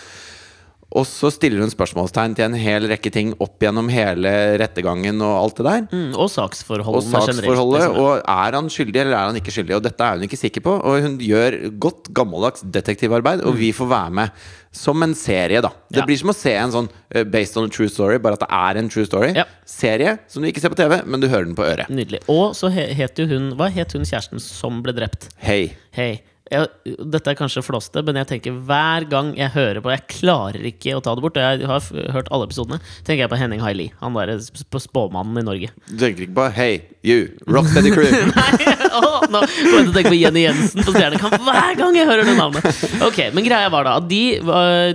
Og så stiller hun spørsmålstegn til en hel rekke ting opp gjennom hele rettergangen og alt det der. Mm, og Og saksforholdet. generelt. liksom. Og er han skyldig, eller er han ikke skyldig? Og dette er hun ikke sikker på. Og hun gjør godt gammeldags detektivarbeid, og vi får være med som en serie, da. Det Mm. Ja. blir som å se en sånn uh, based on a true story, bare at det er en true story. Ja. Serie som du ikke ser på TV, men du hører den på øret. Nydelig. Og så he- het jo hun Hva het hun kjæresten som ble drept? Hei. Hei. Jeg, dette er kanskje flåste, men jeg tenker hver gang jeg hører på Jeg klarer ikke å ta det bort. Jeg har hørt alle episodene. Tenker jeg på Henning Haili. Han derre sp- spåmannen i Norge. Du tenker ikke på 'Hey, you, rock Rocksteady Crew. Nei, å, nå kommer jeg til å tenke på Jenny Jensen på Stjernekamp hver gang jeg hører det navnet. Ok, Men greia var da at de,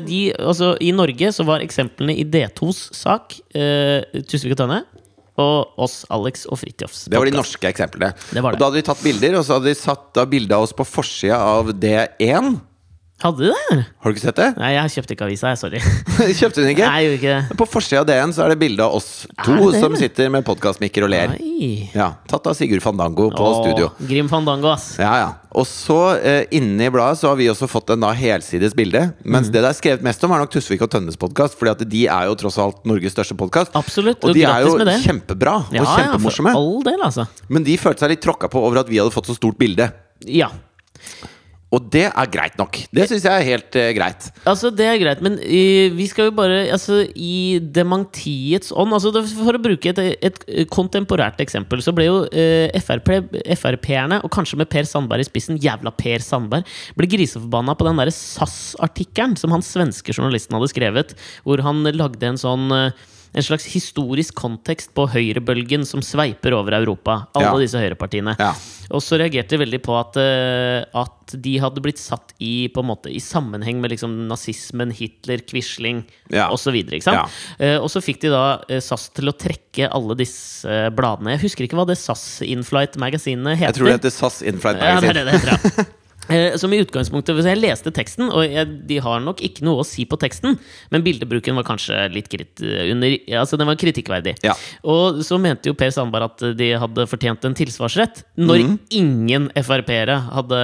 de altså, I Norge så var eksemplene i D2s sak eh, Tusvik og Tønne og oss, Alex og Fridtjofs. Det var de norske eksemplene. Det det. Og da hadde vi tatt bilder, og så hadde de satt bilde av oss på forsida av D1. Hadde du det? Har du ikke sett det? Nei, jeg kjøpte ikke avisa, jeg. Sorry. Kjøpte hun ikke? Nei, jeg gjorde ikke det. På forsida av DN så er det bilde av oss to som sitter med podkastmikker og ler. Nei. Ja, Tatt av Sigurd Fandango på Åh, studio. Grim Fandango, ass. Ja, ja. Og så eh, inne i bladet så har vi også fått en da helsides bilde. Mens det det er skrevet mest om, er nok Tusvik og Tønnes podkast. At de er jo tross alt Norges største podkast. Absolutt, Og og de er jo med det. kjempebra og Ja, ja, for all del, altså. Men de følte seg litt tråkka på over at vi hadde fått så stort bilde. Ja. Og det er greit nok. Det syns jeg er helt eh, greit. Altså, det er greit, men eh, vi skal jo bare altså, I dementiets ånd altså, det- For å bruke et, et kontemporært eksempel, så ble jo eh, FRP, Frp-erne, og kanskje med Per Sandberg i spissen, jævla Per Sandberg, ble griseforbanna på den derre SAS-artikkelen som han svenske journalisten hadde skrevet, hvor han lagde en sånn eh, en slags historisk kontekst på høyrebølgen som sveiper over Europa. Alle Ja. disse høyrepartiene. Ja. Og så reagerte de veldig på at, eh, at de hadde blitt satt i, på en måte, i sammenheng med liksom, nazismen, Hitler, Quisling Ja. osv. Ja. Eh, og så fikk de da eh, SAS til å trekke alle disse bladene. Jeg husker ikke hva det SAS Inflight-magasinet heter. Jeg tror det heter SAS Inflight Ja, det er det det heter, ja. Eh, Som i utgangspunktet hvis Jeg leste teksten, og jeg, de har nok ikke noe å si på teksten, men bildebruken var kanskje litt krit, under, altså den var kritikkverdig. Ja. Og så mente jo Per Sandberg at de hadde fortjent en tilsvarsrett, når mm. ingen Frp-ere hadde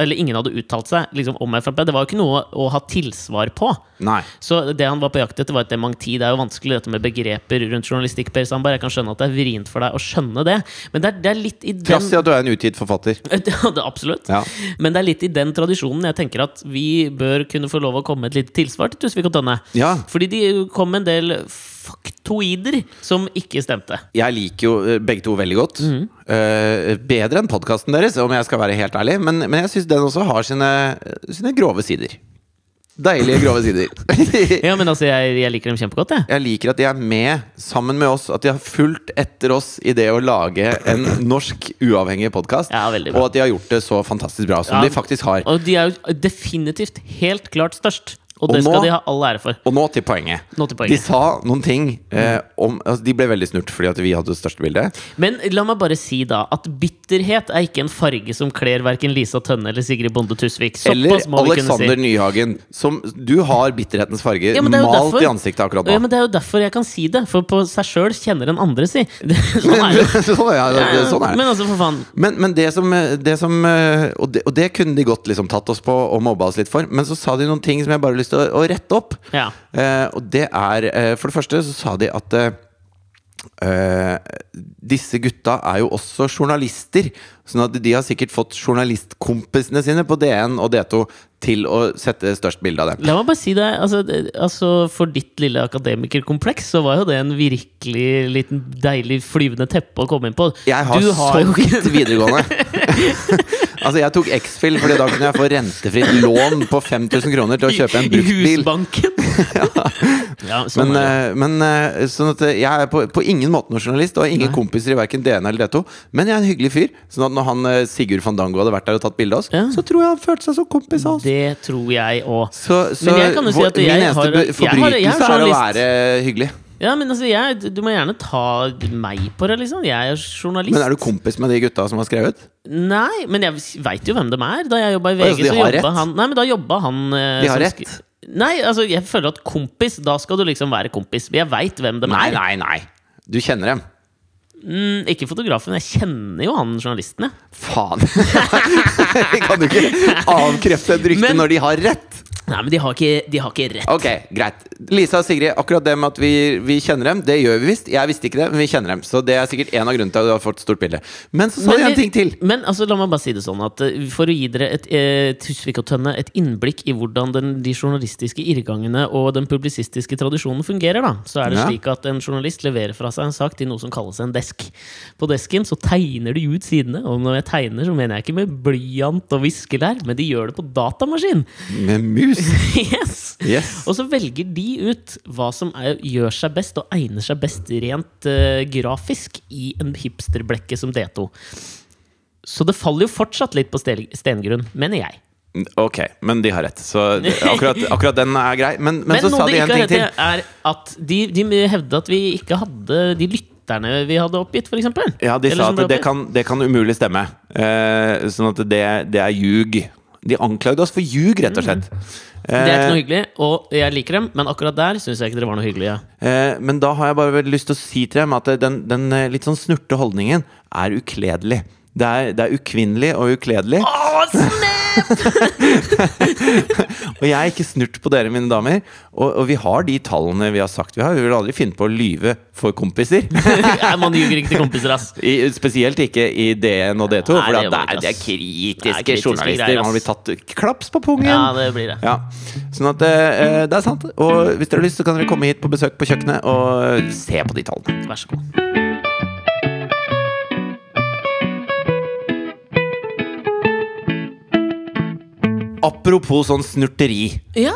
Eller ingen hadde uttalt seg liksom, om Frp. Det var jo ikke noe å ha tilsvar på. Nei. Så det han var på jakt etter, var et dementi. Det er jo vanskelig dette med begreper rundt journalistikk. Per Sandberg Jeg kan skjønne at det er vrient for deg å skjønne det, men det er, det er litt i den Trass i at du er en utgitt forfatter. Absolutt. Ja. Men det er litt i den tradisjonen jeg tenker at vi bør kunne få lov å komme med et lite tilsvar til Tusvik og Tønne. Ja. Fordi de kom med en del faktoider som ikke stemte. Jeg liker jo eh, begge to veldig godt. Mm. Uh, bedre enn podkasten deres, om jeg skal være helt ærlig. Men, men jeg syns den også har sine, sine grove sider. Deilige, grove sider. Ja, men altså, jeg, jeg liker dem kjempegodt, jeg. Jeg liker at de er med sammen med oss. At de har fulgt etter oss i det å lage en norsk uavhengig podkast. Ja, og at de har gjort det så fantastisk bra som Ja. de faktisk har. Og de er jo definitivt helt klart størst. Og Og det skal nå- de ha all ære for. Og nå til poenget. Nå til poenget. De sa noen ting eh, om altså De ble veldig snurt fordi at vi hadde det største bildet. Men la meg bare si da at bitterhet er ikke en farge som kler verken Lisa Tønne eller Sigrid Bonde Tusvik. Eller Såpass må vi kunne Alexander si. Nyhagen. Som du har bitterhetens farge Ja, malt derfor- i ansiktet akkurat Ja, men Det er jo derfor jeg kan si det, for på seg sjøl kjenner en andre si. Sånn er det. sånn, ja, det- sånn er det. Men altså, for faen. Men, men det som, det som eh, og, det, og det kunne de godt liksom tatt oss på og mobba oss litt for. Men så sa de noen ting som jeg bare har lyst til å, å rette opp. Ja. Eh, og det er eh, For det første så sa de at eh, eh, disse gutta er jo også journalister. Sånn at de har sikkert fått journalistkompisene sine på DN og D2 til å sette størst bilde av dem. La meg bare si det, altså, altså For ditt lille akademikerkompleks så var jo det en virkelig liten deilig flyvende teppe å komme inn på. Jeg har, har... så vidt videregående. altså Jeg tok X-Fill, Fordi da kunne jeg få rentefritt lån på 5000 kroner til å kjøpe en bruktbil. I. Husbanken! ja, sånn Men, eh, men eh, sånn at eh, jeg er på, på ingen måte noen journalist, og har ingen kompiser i verken DN eller D2. Men jeg er en hyggelig fyr. Sånn at når han Sigurd Fandango hadde vært der og tatt bilde av oss, Ja. så tror jeg han følte seg som kompis av oss. Det tror jeg òg. Så, så jeg kan jo si at min eneste har- forbrytelse jeg har- jeg er er å være hyggelig. Ja, men altså, jeg, du må gjerne ta meg på det, liksom. Jeg er journalist. Men er du kompis med de gutta som har skrevet? Nei, men jeg veit jo hvem de er. Da jeg jobba i VG, så de så jobba han Nei, men da jobba han eh, De har rett? Nei, altså, jeg føler at kompis, da skal du liksom være kompis. Jeg veit hvem de Nei, er. nei, nei. nei. Du kjenner dem. Mm, ikke fotografen, jeg kjenner jo han journalisten, jeg. Faen! Kan du ikke avkrefte et rykte Men- når de har rett! Nei, men de har ikke, de har ikke rett. Ok, greit. Lisa og Sigrid, akkurat det med at vi, vi kjenner dem, det gjør vi visst. Jeg visste ikke det, men vi kjenner dem. Så det er sikkert en av grunnene til at du har fått stort bilde. Men så sa de en ting til. Men altså, la meg bare si det sånn at eh, for å gi dere et, eh, Tønne et innblikk i hvordan den, de journalistiske irrgangene og den publisistiske tradisjonen fungerer, da, så er det Ja. slik at en journalist leverer fra seg en sak til noe som kalles en desk. På desken så tegner de ut sidene, og når jeg tegner, så mener jeg ikke med blyant og viskelær, men de gjør det på datamaskin. Med mus. yes! Yes. Og så velger de ut hva som er, gjør seg best og egner seg best rent uh, grafisk i en hipsterblekke som D2. Så det faller jo fortsatt litt på stel- stengrunn, mener jeg. Ok, men de har rett. Så det- akkurat, akkurat den er grei. Men, men, Men, så sa de de en ting til. er at de, de hevde at vi ikke hadde de lytterne vi hadde oppgitt, f.eks. Ja, de sa at det kan, det kan umulig stemme. Eh, sånn at det, det er ljug. De anklagde oss for ljug, rett og slett. Det er ikke noe Eh, hyggelig, og jeg liker dem, men akkurat der syns jeg ikke dere var noe hyggelige. eh, men da har jeg bare lyst til å si til dem at den, den eh, litt sånn snurte holdningen er ukledelig. Det er, det er ukvinnelig og ukledelig. Snap! Og jeg er ikke snurt på dere, mine damer. Og, og vi har de tallene vi har sagt vi har. Vi vil aldri finne på å lyve for kompiser. Nei, man ljuger ikke til kompiser, ass. I, spesielt ikke i D1 og D2, Nei, for det det, er, det er kritiske, er kritiske journalister. greier, Man blir tatt klaps på pungen. Ja, det blir det. Ja, sånn at eh, det er sant. Og hvis dere har lyst, så kan dere komme hit på besøk på kjøkkenet og se på de tallene. Vær så god. Apropos sånn snurteri. Ja.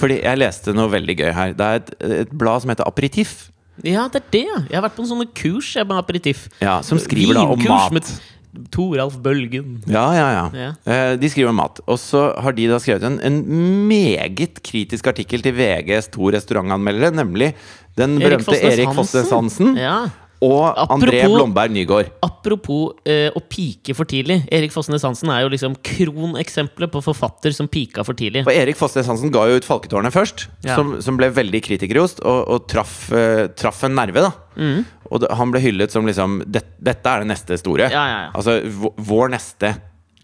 Fordi jeg leste noe veldig gøy her. Det er et, et blad som heter Aperitif. ja, det er det. Jeg har vært på en sånne kurs jeg, med aperitif. Ja, som skriver da om mat. med Toralf Bølgen. Ja, ja, ja. Ja. Eh, De skriver om mat. Og så har de da skrevet en, en meget kritisk artikkel til VGs to restaurantanmeldere, nemlig den Erik berømte Hansen. Erik Fosnes Hansen Ja. Og André Blomberg Nygaard. Apropos eh, å pike for tidlig. Erik Fossnes Hansen er jo liksom kroneksempelet på forfatter som pika for tidlig. For Erik Fossnes Hansen ga jo ut Falketårnet først, Ja. som, som ble veldig kritikerrost, og, og traff, eh, traff en nerve, da. Mm. Og det, han ble hyllet som liksom det, Dette er det neste store. Ja, ja, ja. Altså vår neste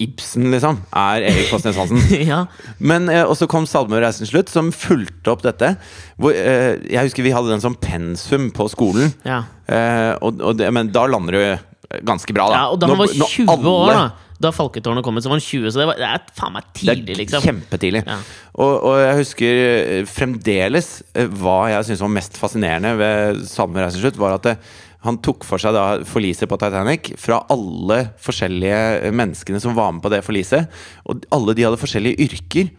Ibsen, liksom, er Erik Fosnes Hansen. ja. Men eh, Og så kom reisen' slutt, som fulgte opp dette. Hvor, eh, jeg husker vi hadde den som pensum på skolen. Ja. Eh, og, og det, men da lander du ganske bra, da. ja, og da han var når 20 år, da Da Falketårnet kom ut, så var han 20, så det, var, det er faen meg Det er tidlig, liksom. kjempetidlig. Ja. Og, og jeg husker eh, fremdeles eh, hva jeg syntes var mest fascinerende ved Salmereisen slutt, var at det, han tok for seg da forliset på Titanic fra alle forskjellige eh, menneskene som var med på det forliset. Og alle de hadde forskjellige yrker.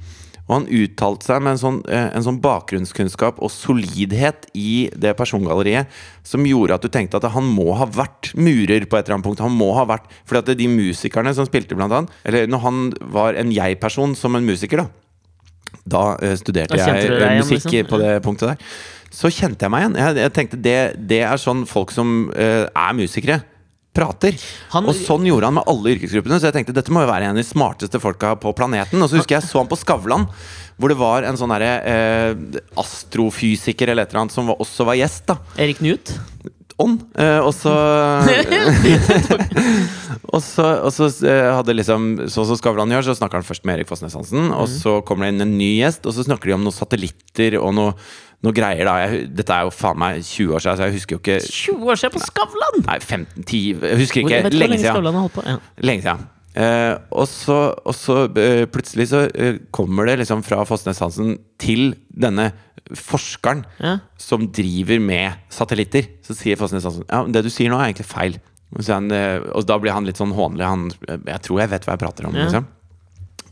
Og han uttalte seg med en sånn, eh, en sånn bakgrunnskunnskap og solidhet i det persongalleriet som gjorde at du tenkte at han må ha vært murer på et eller annet punkt. Han må ha vært Fordi at de musikerne som spilte, blant annet Eller når han var en jeg-person som en musiker, da Da eh, studerte jeg musikk liksom? på det punktet der. Så kjente jeg meg igjen. Jeg, jeg tenkte det, det er sånn folk som uh, er musikere, prater. Han- og sånn gjorde han med alle yrkesgruppene. Så jeg tenkte dette må jo være en av de smarteste folka på planeten. Og så husker jeg så han på Skavlan, hvor det var en sånn derre eh, astrofysiker eller et eller annet som var, også var gjest. da Erik Knut? On. Eh, og så Og så, og så eh, hadde liksom Sånn som Skavlan gjør, så snakker han først med Erik Fossnes Hansen. Og så kommer det inn en ny gjest, og så snakker de om noen satellitter og noe, noe greier. da jeg, Dette er jo faen meg 20 år siden, så jeg husker jo ikke 20 år siden på Skavlan! Nei, 15-10 Jeg husker ikke. hvor Lenge siden. På? Ja. Lenge siden. Eh, og så, og så eh, plutselig så eh, kommer det liksom fra Fossnes Hansen til denne forskeren Ja. som driver med satellitter. Så sier Fossnes Hansen ja, det du sier nå er egentlig feil. Og, så han, eh, og da blir han litt sånn hånlig. Han, jeg tror jeg vet hva jeg prater om. Ja. Liksom.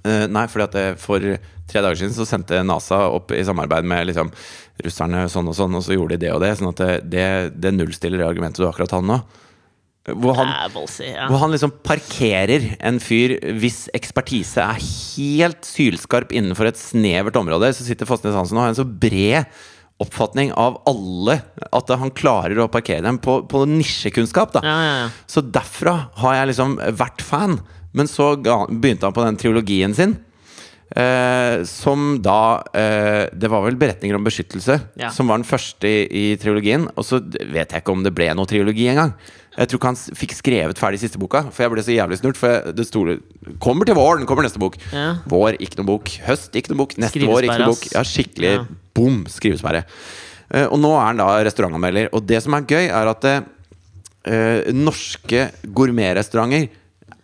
Eh, nei, fordi at det, for tre dager siden så sendte NASA opp i samarbeid med liksom, russerne sånn og sånn, og så gjorde de det og det. Sånn at det, det, nullstiller det argumentet du akkurat hadde nå. Hvor han, Ja, ballsy, ja. hvor han liksom parkerer en fyr hvis ekspertise er helt sylskarp innenfor et snevert område. Så sitter Fossnes Hansen og har en så bred oppfatning av alle at han klarer å parkere dem på, på nisjekunnskap. ja, ja. Så derfra har jeg liksom vært fan. Men så begynte han på den triologien sin. Eh, som da eh, Det var vel 'Beretninger om beskyttelse' Ja. som var den første i, i trilogien. Og så vet jeg ikke om det ble noe triologi engang. Jeg tror ikke han fikk skrevet ferdig siste boka, for jeg ble så jævlig snurt. For jeg, det store Kommer til våren, kommer neste bok. Ja. Vår, ikke noe bok. Høst, ikke noe bok. Neste vår, ikke noe bok. Ja, skikkelig Ja. bom, skrivesperre. Eh, og nå er han da restaurantanmelder. Og det som er gøy, er at eh, norske gourmetrestauranter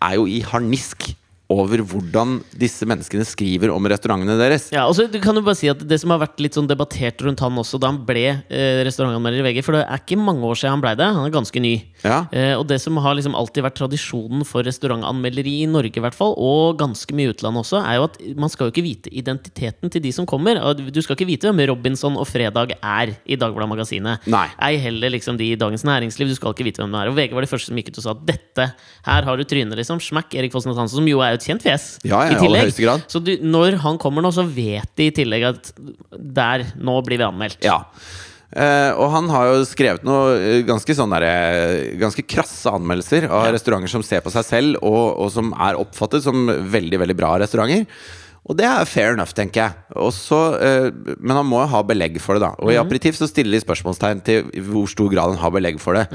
er jo i harnisk over hvordan disse menneskene skriver om restaurantene deres. Ja, og så du kan jo bare si at Det som har vært litt sånn debattert rundt han også da han ble eh, restaurantanmelder i VG For det er ikke mange år siden han ble det. Han er ganske ny. Ja. Eh, og det som har liksom alltid vært tradisjonen for restaurantanmelderi i Norge, i hvert fall, og ganske mye i utlandet også, er jo at man skal jo ikke vite identiteten til de som kommer. Du skal ikke vite hvem Robinson og Fredag er i Dagbladet Magasinet. Nei. Ei heller liksom de i Dagens Næringsliv. Du skal ikke vite hvem det er. Og VG var de første som gikk ut og sa at dette, her har du trynet, liksom. Smack Erik Fossnes Hansen, som jo er et kjent fjes. Ja, ja, i tillegg. Så du, når han kommer nå, så vet de i tillegg at der, nå blir vi anmeldt. Ja. Eh, og han har jo skrevet noe eh, ganske sånn derre Ganske krasse anmeldelser av Ja. restauranter som ser på seg selv, og, og som er oppfattet som veldig, veldig bra restauranter. Og det er fair enough, tenker jeg. Også, uh, men han må jo ha belegg for det, da. Og i Aperitiv så stiller de spørsmålstegn til hvor stor grad han har belegg for det.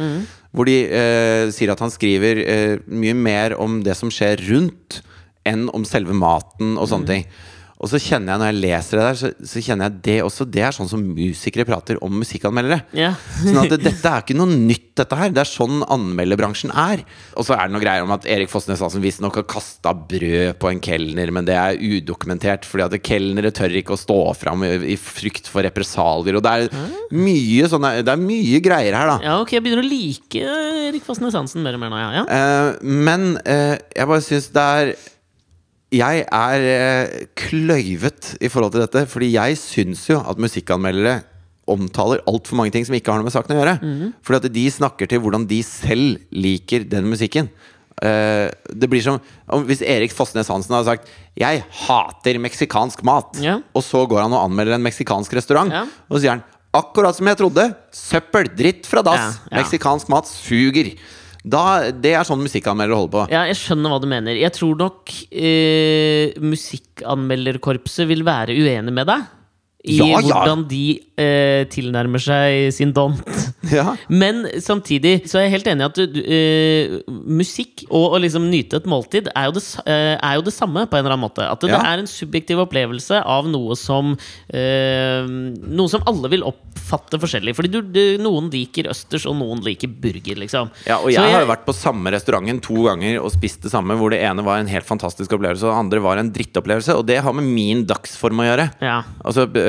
Hvor de uh, sier at han skriver eh, mye mer om det som skjer rundt, enn om selve maten og sånne ting. Og så kjenner jeg når jeg leser det der, så, så kjenner jeg det også Det er sånn som musikere prater om musikkanmeldere. Ja. Sånn at det, dette er ikke noe nytt, dette her. Det er sånn anmelderbransjen er. Og så er det noe greier om at Erik Fossnes Hansen visstnok har kasta brød på en kelner, men det er udokumentert, fordi at kelnere tør ikke å stå fram i, i frykt for represalier. Og det er mye sånne Det er mye greier her, da. Ja, ok, jeg begynner å like Erik Fossnes Hansen mer og mer nå, ja. ja. Uh, men uh, jeg bare syns det er Jeg er eh, kløyvet i forhold til dette, fordi jeg syns jo at musikkanmeldere omtaler altfor mange ting som ikke har noe med saken å gjøre. Fordi at de snakker til hvordan de selv liker den musikken. Eh, det blir som Hvis Erik Fossnes Hansen hadde sagt 'Jeg hater meksikansk mat', Ja. og så går han og anmelder en meksikansk restaurant, Ja. og så sier han 'Akkurat som jeg trodde. Søppel. Dritt fra dass. Ja. Meksikansk mat suger'. Da, det er sånn musikkanmeldere holder på. Ja, jeg skjønner hva du mener. Jeg tror nok eh, musikkanmelderkorpset vil være uenig med deg. I Ja, ja. hvordan de eh, tilnærmer seg sin dont. Ja. Men samtidig så er jeg helt enig i at du, eh, musikk og å liksom nyte et måltid er jo, det, eh, er jo det samme på en eller annen måte. At det, Ja. det er en subjektiv opplevelse av noe som uh, Noe som alle vil oppfatte forskjellig. Fordi du, du, noen liker østers, og noen liker burger, liksom. Ja, og Så jeg har jo vært på samme restauranten to ganger og spist det samme, hvor det ene var en helt fantastisk opplevelse, og det andre var en drittopplevelse. Og det har med min dagsform å gjøre. Ja. Altså, det,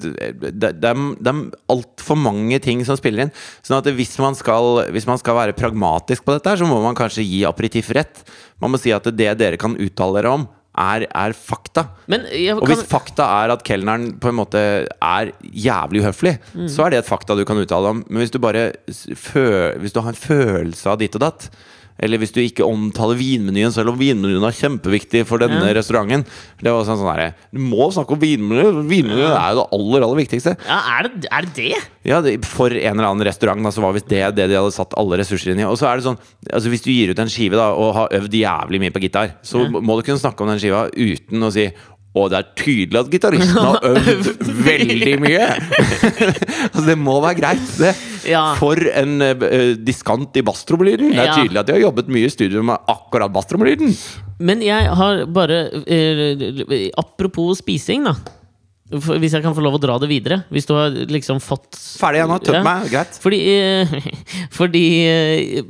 det, det er altfor mange ting som spiller inn. Sånn at hvis man, skal, hvis man skal være pragmatisk på dette, så må man kanskje gi aperitiff rett. Man må si at det dere kan uttale dere om, er, er fakta. Men jeg Og hvis fakta er at kelneren på en måte er jævlig uhøflig, Mm. så er det et fakta du kan uttale om. Men hvis du bare hvis du har en følelse av ditt og datt, Eller hvis du ikke omtaler vinmenyen, selv om vinmenyen er kjempeviktig for denne Ja. restauranten. Det var sånn sånn der, Du må snakke om vinmenyen! Vinmenyen er jo det aller, aller viktigste. Ja, er det er det? Ja, det, For en eller annen restaurant så var visst det det de hadde satt alle ressurser inn i. Og så er det sånn altså Hvis du gir ut en skive da og har øvd jævlig mye på gitar, så Ja. må du kunne snakke om den skiva uten å si og det er tydelig at gitaristen har øvd veldig mye! altså, det må være greit, det. Ja. For en uh, diskant i basstrommelyden. Det er Ja. tydelig at de har jobbet mye i studio med akkurat basstrommelyden. Men jeg har bare uh, Apropos spising, da. Hvis jeg kan få lov å dra det videre. Hvis du har liksom fått Ferdig nå. Tømt Ja. meg. Greit. Fordi, eh, fordi eh,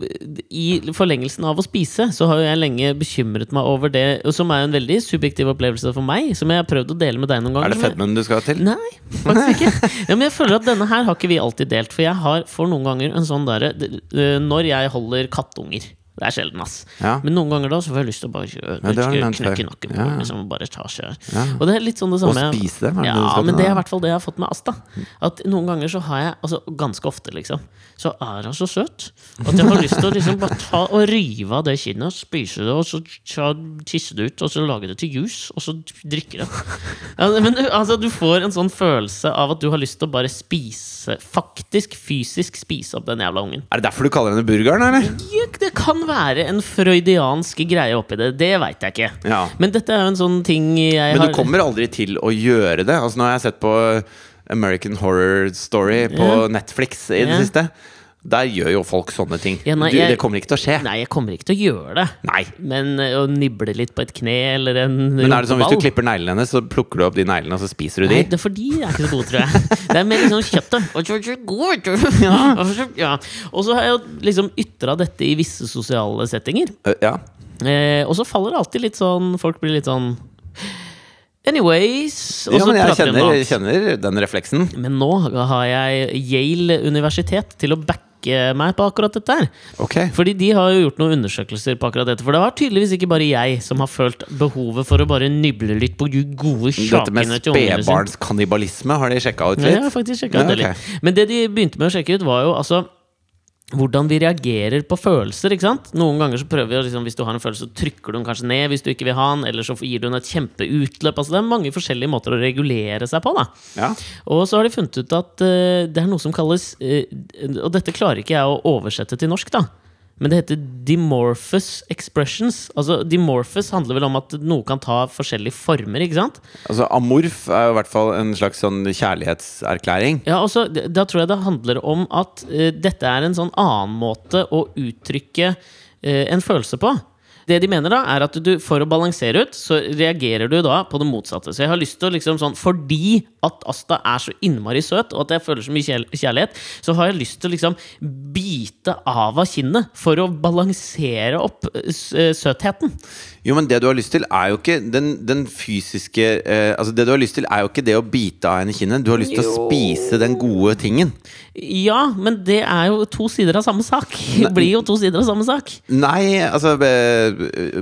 i forlengelsen av å spise, så har jeg lenge bekymret meg over det, som er en veldig subjektiv opplevelse for meg, som jeg har prøvd å dele med deg noen ganger. Er det fedmen du skal til? Nei, faktisk ikke. Ja, men jeg føler at denne her har ikke vi alltid delt. For jeg har for noen ganger en sånn derre Når jeg holder kattunger det er sjelden, ass. Ja. Men noen ganger da så får jeg lyst til å bare kjø- Ja, det har du nevnt knekke nakken Ja. liksom, bare ta seg. Ja. Og det er litt sånn det samme. Og spise det Ja, men det er i hvert fall det jeg har fått med Asta. At noen ganger så har jeg, altså ganske ofte, liksom, så er hun så søt at jeg har lyst til å liksom bare ta og rive av det kinnet, spise det, og så ta, tisse det ut, og så lage det til juice, og så drikke det. Men du- altså, du får en sånn følelse av at du har lyst til å bare spise, faktisk fysisk spise opp den jævla ungen. Er det derfor du kaller henne burgeren, eller? Ja, Det kan være en freudiansk greie oppi det, det veit jeg ikke. Ja. Men dette er jo en sånn ting jeg har Men har du kommer aldri til å gjøre det. Altså Nå har jeg sett på American Horror Story på Ja. Netflix i det siste. Der gjør jo folk sånne ting. Ja, nei, du, det kommer ikke til å skje. Nei, jeg kommer ikke til å gjøre det. Nei. Men eh, å nible litt på et kne eller en Men er det sånn hvis du klipper neglene hennes, så plukker du opp de neglene og så spiser du de? Nei, det er fordi de er ikke så gode, tror jeg. Det er mer liksom kjøttet. Ja. Og så har jeg jo liksom ytra dette i visse sosiale settinger. Øh, Ja. Eh, og så faller det alltid litt sånn Folk blir litt sånn Anyways ja, men jeg kjenner, kjenner den refleksen. Men nå har jeg Yale universitet til å backe meg på akkurat dette her. okay. Fordi de har jo gjort noen undersøkelser på akkurat dette. For det var tydeligvis ikke bare jeg som har følt behovet for å bare nyble litt på de gode Dette sjakene til ungene sine. spedbarnskannibalisme, har de sjekka ut Ja, litt? faktisk sjekket ut det Ja, litt. Men det de begynte med å sjekke ut, var jo altså hvordan vi reagerer på følelser. ikke sant? Noen ganger så prøver vi liksom, Hvis du har en følelse, så trykker du den kanskje ned hvis du ikke vil ha den. Eller så gir du den et kjempeutløp. altså Det er mange forskjellige måter å regulere seg på. da Ja. Og så har de funnet ut at uh, det er noe som kalles uh, Og dette klarer ikke jeg å oversette til norsk, da. Men det heter dimorphous expressions. Altså Dimorphous handler vel om at noe kan ta forskjellige former. ikke sant? Altså, amorf er jo i hvert fall en slags sånn kjærlighetserklæring. Ja, og så Da tror jeg det handler om at uh, dette er en sånn annen måte å uttrykke uh, en følelse på. Det de mener da, er at du for å balansere ut, så reagerer du da på det motsatte. Så jeg har lyst til å liksom sånn Fordi at Asta er så innmari søt, og at jeg føler så mye kjærlighet, så har jeg lyst til å liksom bite av av kinnet for å balansere opp eh, eh, søtheten. Jo, men det du har lyst til, er jo ikke den, den fysiske eh, Altså, det du har lyst til, er jo ikke det å bite av henne kinnet. Du har lyst til å spise den gode tingen. Ja, men det er jo to sider av samme sak. Det blir jo to sider av samme sak. Nei, altså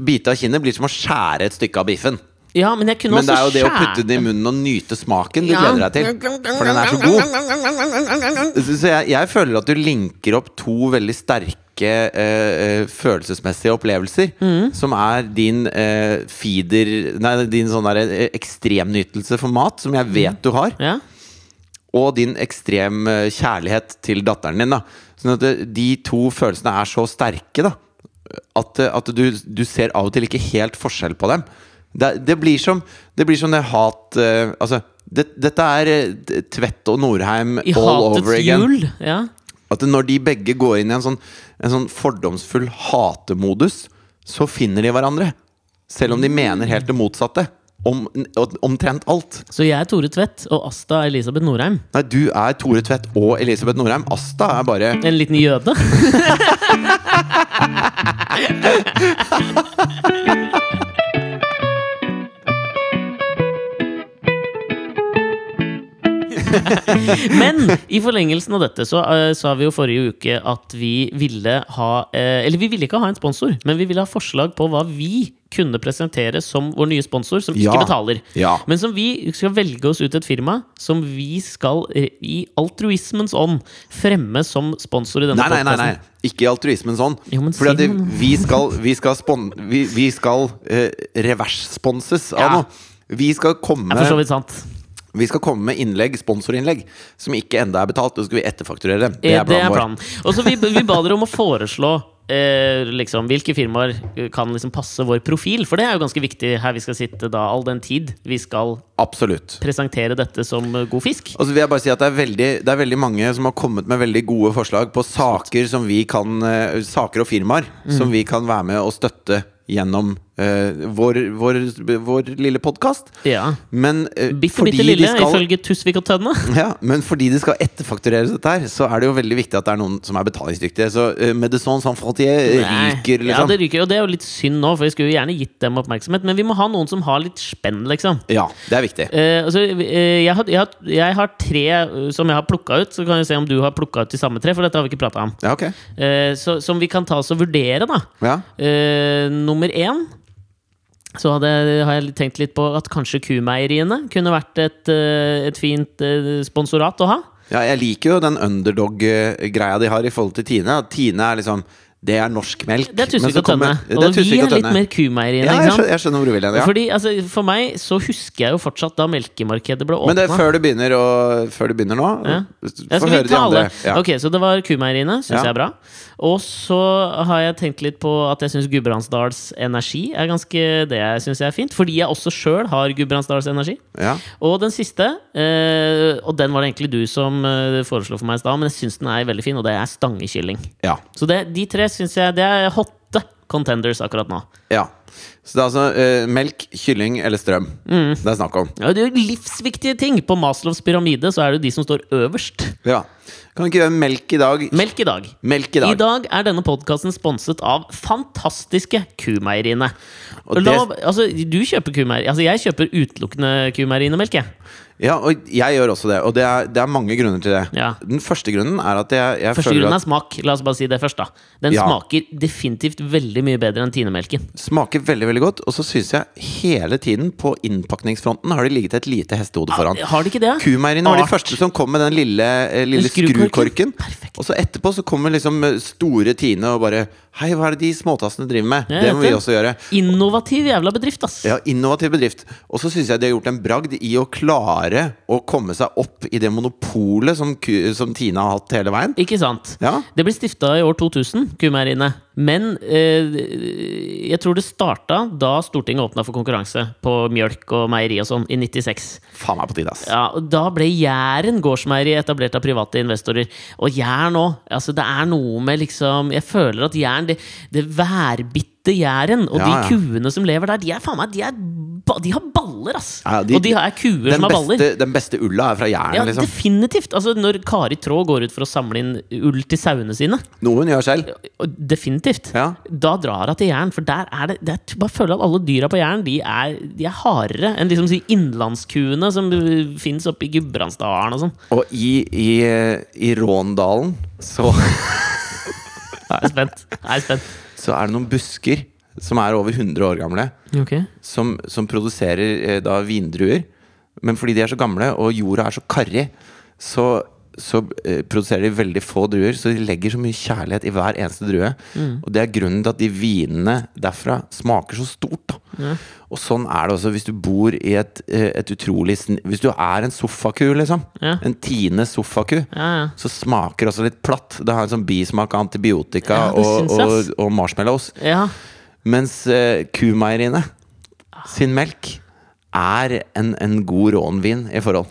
Bite av kinnet blir som å skjære et stykke av biffen. Ja, men jeg kunne Men det er jo det å putte den i munnen og nyte smaken du Ja. gleder deg til. For den er så god. Så jeg, jeg føler at du linker opp to veldig sterke eh, eh, følelsesmessige opplevelser. Mm. Som er din eh, feeder Nei, din sånn der, eh, ekstremnytelse for mat, som jeg vet du har. Ja. Og din ekstrem eh, kjærlighet til datteren din. da Sånn at eh, de to følelsene er så sterke da at, eh, at du, du ser av og til ikke helt forskjell på dem. Det, det, blir, som, det blir som det hat Altså, det, dette er Tvedt og Norheim I all over again. jul. Ja. At når de begge går inn i en sånn, en sånn fordomsfull hatemodus, så finner de hverandre. Selv om de mener helt det motsatte. Om, omtrent alt. Så jeg er Tore Tvedt, og Asta er Elisabeth Norheim. Nei, du er Tore Tvedt og Elisabeth Norheim. Asta er bare En liten jøde. Men i forlengelsen av dette så uh, sa vi jo forrige uke at vi ville ha uh, Eller vi ville ikke ha en sponsor, men vi ville ha forslag på hva vi kunne presentere som vår nye sponsor, som Ja. ikke betaler. Ja. Men som vi skal velge oss ut et firma som vi skal eh, i altruismens ånd fremme som sponsor i denne Nei, nei, nei, nei. ikke i altruismens ånd. Jo, Fordi det, vi skal, vi skal, spon, vi, vi skal uh, reverssponses av Ja. noe. Vi skal komme Det er for så vidt sant. Vi skal komme med innlegg, sponsorinnlegg, som ikke enda er betalt, og så skal vi etterfakturere dem. Eh, Det er planen. Og så vi, vi ba dere om å foreslå eh, liksom, hvilke firmaer kan liksom passe vår profil. For det er jo ganske viktig her vi skal sitte da, all den tid vi skal Absolutt. presentere dette som eh, god fisk. Og så vil jeg bare si at det er, veldig, det er veldig mange som har kommet med veldig gode forslag på saker som vi kan eh, Saker og firmaer Mm. som vi kan være med og støtte gjennom eh, vår, vår, vår lille podkast. Ja. Men eh, Bitte, fordi bitte lille, de skal ifølge Tusvik og Tønne. Ja, men fordi det skal etterfaktureres dette her, så er det jo veldig viktig at det er noen som er betalingsdyktige. Så uh, Medison Sans Frontier ryker, ryker, Ja, liksom. det ryker, og det er jo litt synd nå, for vi skulle jo gjerne gitt dem oppmerksomhet. Men vi må ha noen som har litt spenn, liksom. Ja, det er viktig. Eh, altså, eh, jeg, har, jeg, har, jeg har tre eh, som jeg har plukka ut. Så kan vi se om du har plukka ut de samme tre, for dette har vi ikke prata om. Ja, ok. Eh, så, som vi kan ta oss og vurdere, da. Ja. Eh, nummer én så hadde, har jeg tenkt litt på at kanskje Kumeieriene kunne vært et, eh, et fint eh, sponsorat å ha. ja, jeg liker jo den underdog-greia de har i forhold til Tine. At Tine er liksom Det er norsk melk. Det er Tusvik og Tønne. Og vi er litt mer Kumeieriene. Ja, jeg skjønner, jeg skjønner hvor du vil hen. Ja. Fordi altså, For meg så husker jeg jo fortsatt da melkemarkedet ble åpna. Men det er før du begynner, og, før du begynner nå Ja. Få høre de andre. Ja. Ok, Så det var Kumeieriene, syns Ja. jeg er bra. Og så har jeg tenkt litt på at jeg syns Gudbrandsdals Energi er ganske Det synes syns er fint. Fordi jeg også sjøl har Gudbrandsdals Energi. Ja. Og den siste, eh, og den var det egentlig du som eh, foreslo for meg i stad, men jeg syns den er veldig fin, og det er stangekylling. ja. Så det, de tre syns jeg det er hotte contenders akkurat nå. ja. Så det er altså eh, melk, kylling eller strøm Mm. det er snakk om. Ja, det er jo livsviktige ting! På Maslows pyramide så er det jo de som står øverst. Ja. Kan ikke gjøre melk i dag? Melk i dag. Melk i dag. I dag er denne podkasten sponset av fantastiske Kumeieriene. Og La, altså, du kjøper kumeier... Altså, jeg kjøper utelukkende Kumeieriene-melk, jeg. Ja, og jeg gjør også det. Og det er, det er mange grunner til det. Ja. Den første grunnen er at jeg, jeg Første grunnen er smak. La oss bare si det først, da. Den Ja. smaker definitivt veldig mye bedre enn Tine-melken. smaker veldig veldig godt. Og så syns jeg hele tiden på innpakningsfronten har det ligget et lite hestehode foran. Har de ikke det? Kumeieriene var de første som kom med den lille, eh, lille skrukorken. skrukorken. Og så etterpå så kommer liksom eh, store Tine og bare Hei, hva er det de småtassene driver med? Ja, det må vi også gjøre. Innovativ jævla bedrift, ass! Ja, Innovativ bedrift. Og så syns jeg de har gjort en bragd i å klare å komme seg opp i det monopolet som, som Tine har hatt hele veien. Ikke sant? Ja. Det ble stifta i år 2000, Kumeieriene. Men eh, jeg tror det starta da Stortinget åpna for konkurranse på mjølk og meieri og sånn, i 96. Faen meg på tide, ass. Ja, og Da ble Jæren gårdsmeieri etablert av private investorer. Og Jæren òg. Altså, det er noe med liksom Jeg føler at Jæren, det, det værbitte Jæren, og Ja, de kuene som lever der, de er faen meg De, er, de har baller, ass! Ja, de- og de er kuer som har baller. den beste ulla er fra Jæren, Ja, liksom. definitivt! Altså, når Kari Traa går ut for å samle inn ull til sauene sine Noen gjør selv. Definitivt. Ja. Da drar hun til Jæren, for der er det, det er, bare føler at alle dyra på Jæren De er, de er hardere enn liksom si innlandskuene som fins oppe i Gudbrandsdalen og sånn. Og i, i, i Råndalen så, Jeg er spent. Jeg er spent. Så er det noen busker som er over 100 år gamle, okay. som, som produserer eh, da vindruer. Men fordi de er så gamle, og jorda er så karrig, så, så eh, produserer de veldig få druer. Så de legger så mye kjærlighet i hver eneste drue. Og det er grunnen til at de vinene derfra smaker så stort. Da. Og sånn er det også hvis du bor i et, eh, et utrolig Hvis du er en sofaku, liksom. Ja. En Tine sofaku. Ja, ja. Så smaker det også litt platt. Det har en sånn bismak av antibiotika og, og, og marshmallows. ja. Mens uh, kumeieriene sin melk er en, en god rånvin i forhold.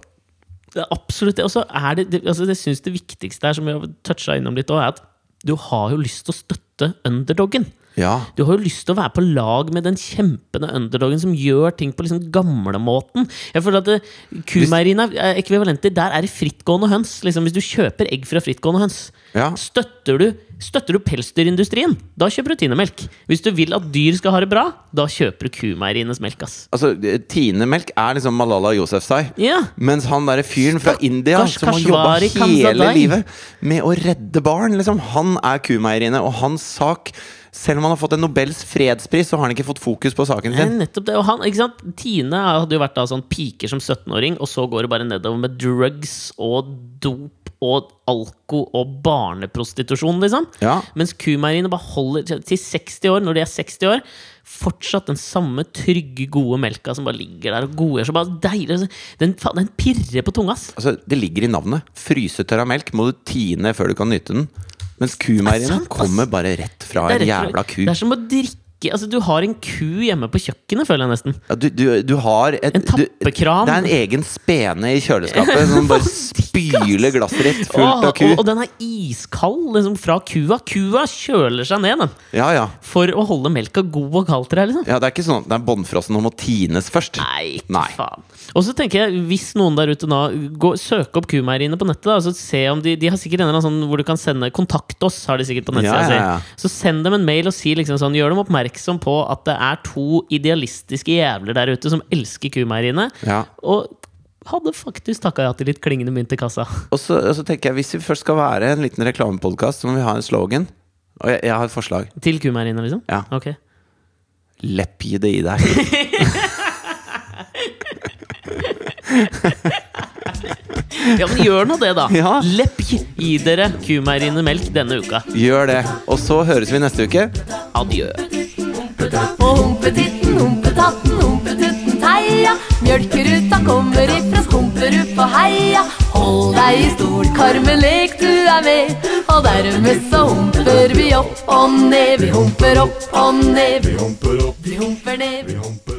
Absolutt det. Og så er det det, altså, det synes det viktigste her, som vi har toucha innom litt òg, er at du har jo lyst til å støtte underdoggen. Ja. Du har jo lyst til å være på lag med den kjempende underdogen som gjør ting på liksom gamlemåten. Jeg føler at det- Kumeieriene er ekvivalenter. Der er det frittgående høns. Liksom, hvis du kjøper egg fra frittgående høns, Ja. støtter du, støtter du pelsdyrindustrien, da kjøper du Tine-melk. Hvis du vil at dyr skal ha det bra, da kjøper du kumeierienes melk. ass. Altså, Tine-melk er liksom Malala Yousafzai. Ja. Mens han derre fyren fra India Kars som har jobba hele livet med å redde barn, liksom, han er kumeieriene. Og hans sak Selv om han har fått en Nobels fredspris, så har han ikke fått fokus på saken Nei, sin. nettopp det. Og han, ikke sant? Tine hadde jo vært da sånn piker som 17-åring, og så går det bare nedover med drugs og dop og alko og barneprostitusjon, liksom. Ja. Mens kumeieriene bare holder til til 60 år, når de er 60 år, fortsatt den samme trygge, gode melka som bare ligger der og godgjør seg. Bare deilig. Den, den pirrer på tunga, ass. Altså, det ligger i navnet. Frysetørra melk må du tine før du kan nyte den. Mens kumeieriene kommer bare rett fra en jævla ku. Det er som å drikke Altså, du har en ku hjemme på kjøkkenet, føler jeg nesten. Ja, du, du, du har et, En du- tappekran. Det er en egen spene i kjøleskapet som bare spyler glasset ditt fullt av ku. og, og den er iskald liksom, fra kua. Kua kjøler seg ned den, Ja, ja. for å holde melka god og kald til deg. Liksom. ja, Det er ikke sånn at den er bånnfrossen og må tines først. Nei, Nei. faen. Og så tenker jeg, hvis noen der ute nå går, søker opp kumeieriene på nettet, da, så se om de, de har sikkert en eller annen sånn hvor du kan sende 'Kontakt oss', har de sikkert på nettsida Ja, ja, ja. Så send dem en mail og si liksom sånn, gjør dem oppmerksom på at det er to idealistiske jævler der ute som elsker kumeieriene. Ja. Og hadde faktisk takka ja til litt klingende mynt i kassa. Og så, og så tenker jeg, Hvis vi først skal være en liten reklamepodkast, så må vi ha en slogan. Og jeg, jeg har et forslag. Til kumeieriene, liksom? Ja. Ok. Lepp gi det i deg. Ja, men gjør nå det, da. Ja. Lepp i dere kumeieriene melk denne uka. Gjør det. Og så høres vi neste uke. Adjø. Og humpetitten, humpetatten, humpetutten teia. Mjølkeruta kommer ifra skumperup og heia. Hold deg i stolkarmen, lek du er med. Og dermed så humper vi opp og ned. Vi humper opp og ned. Vi humper opp. Vi humper ned. Vi humper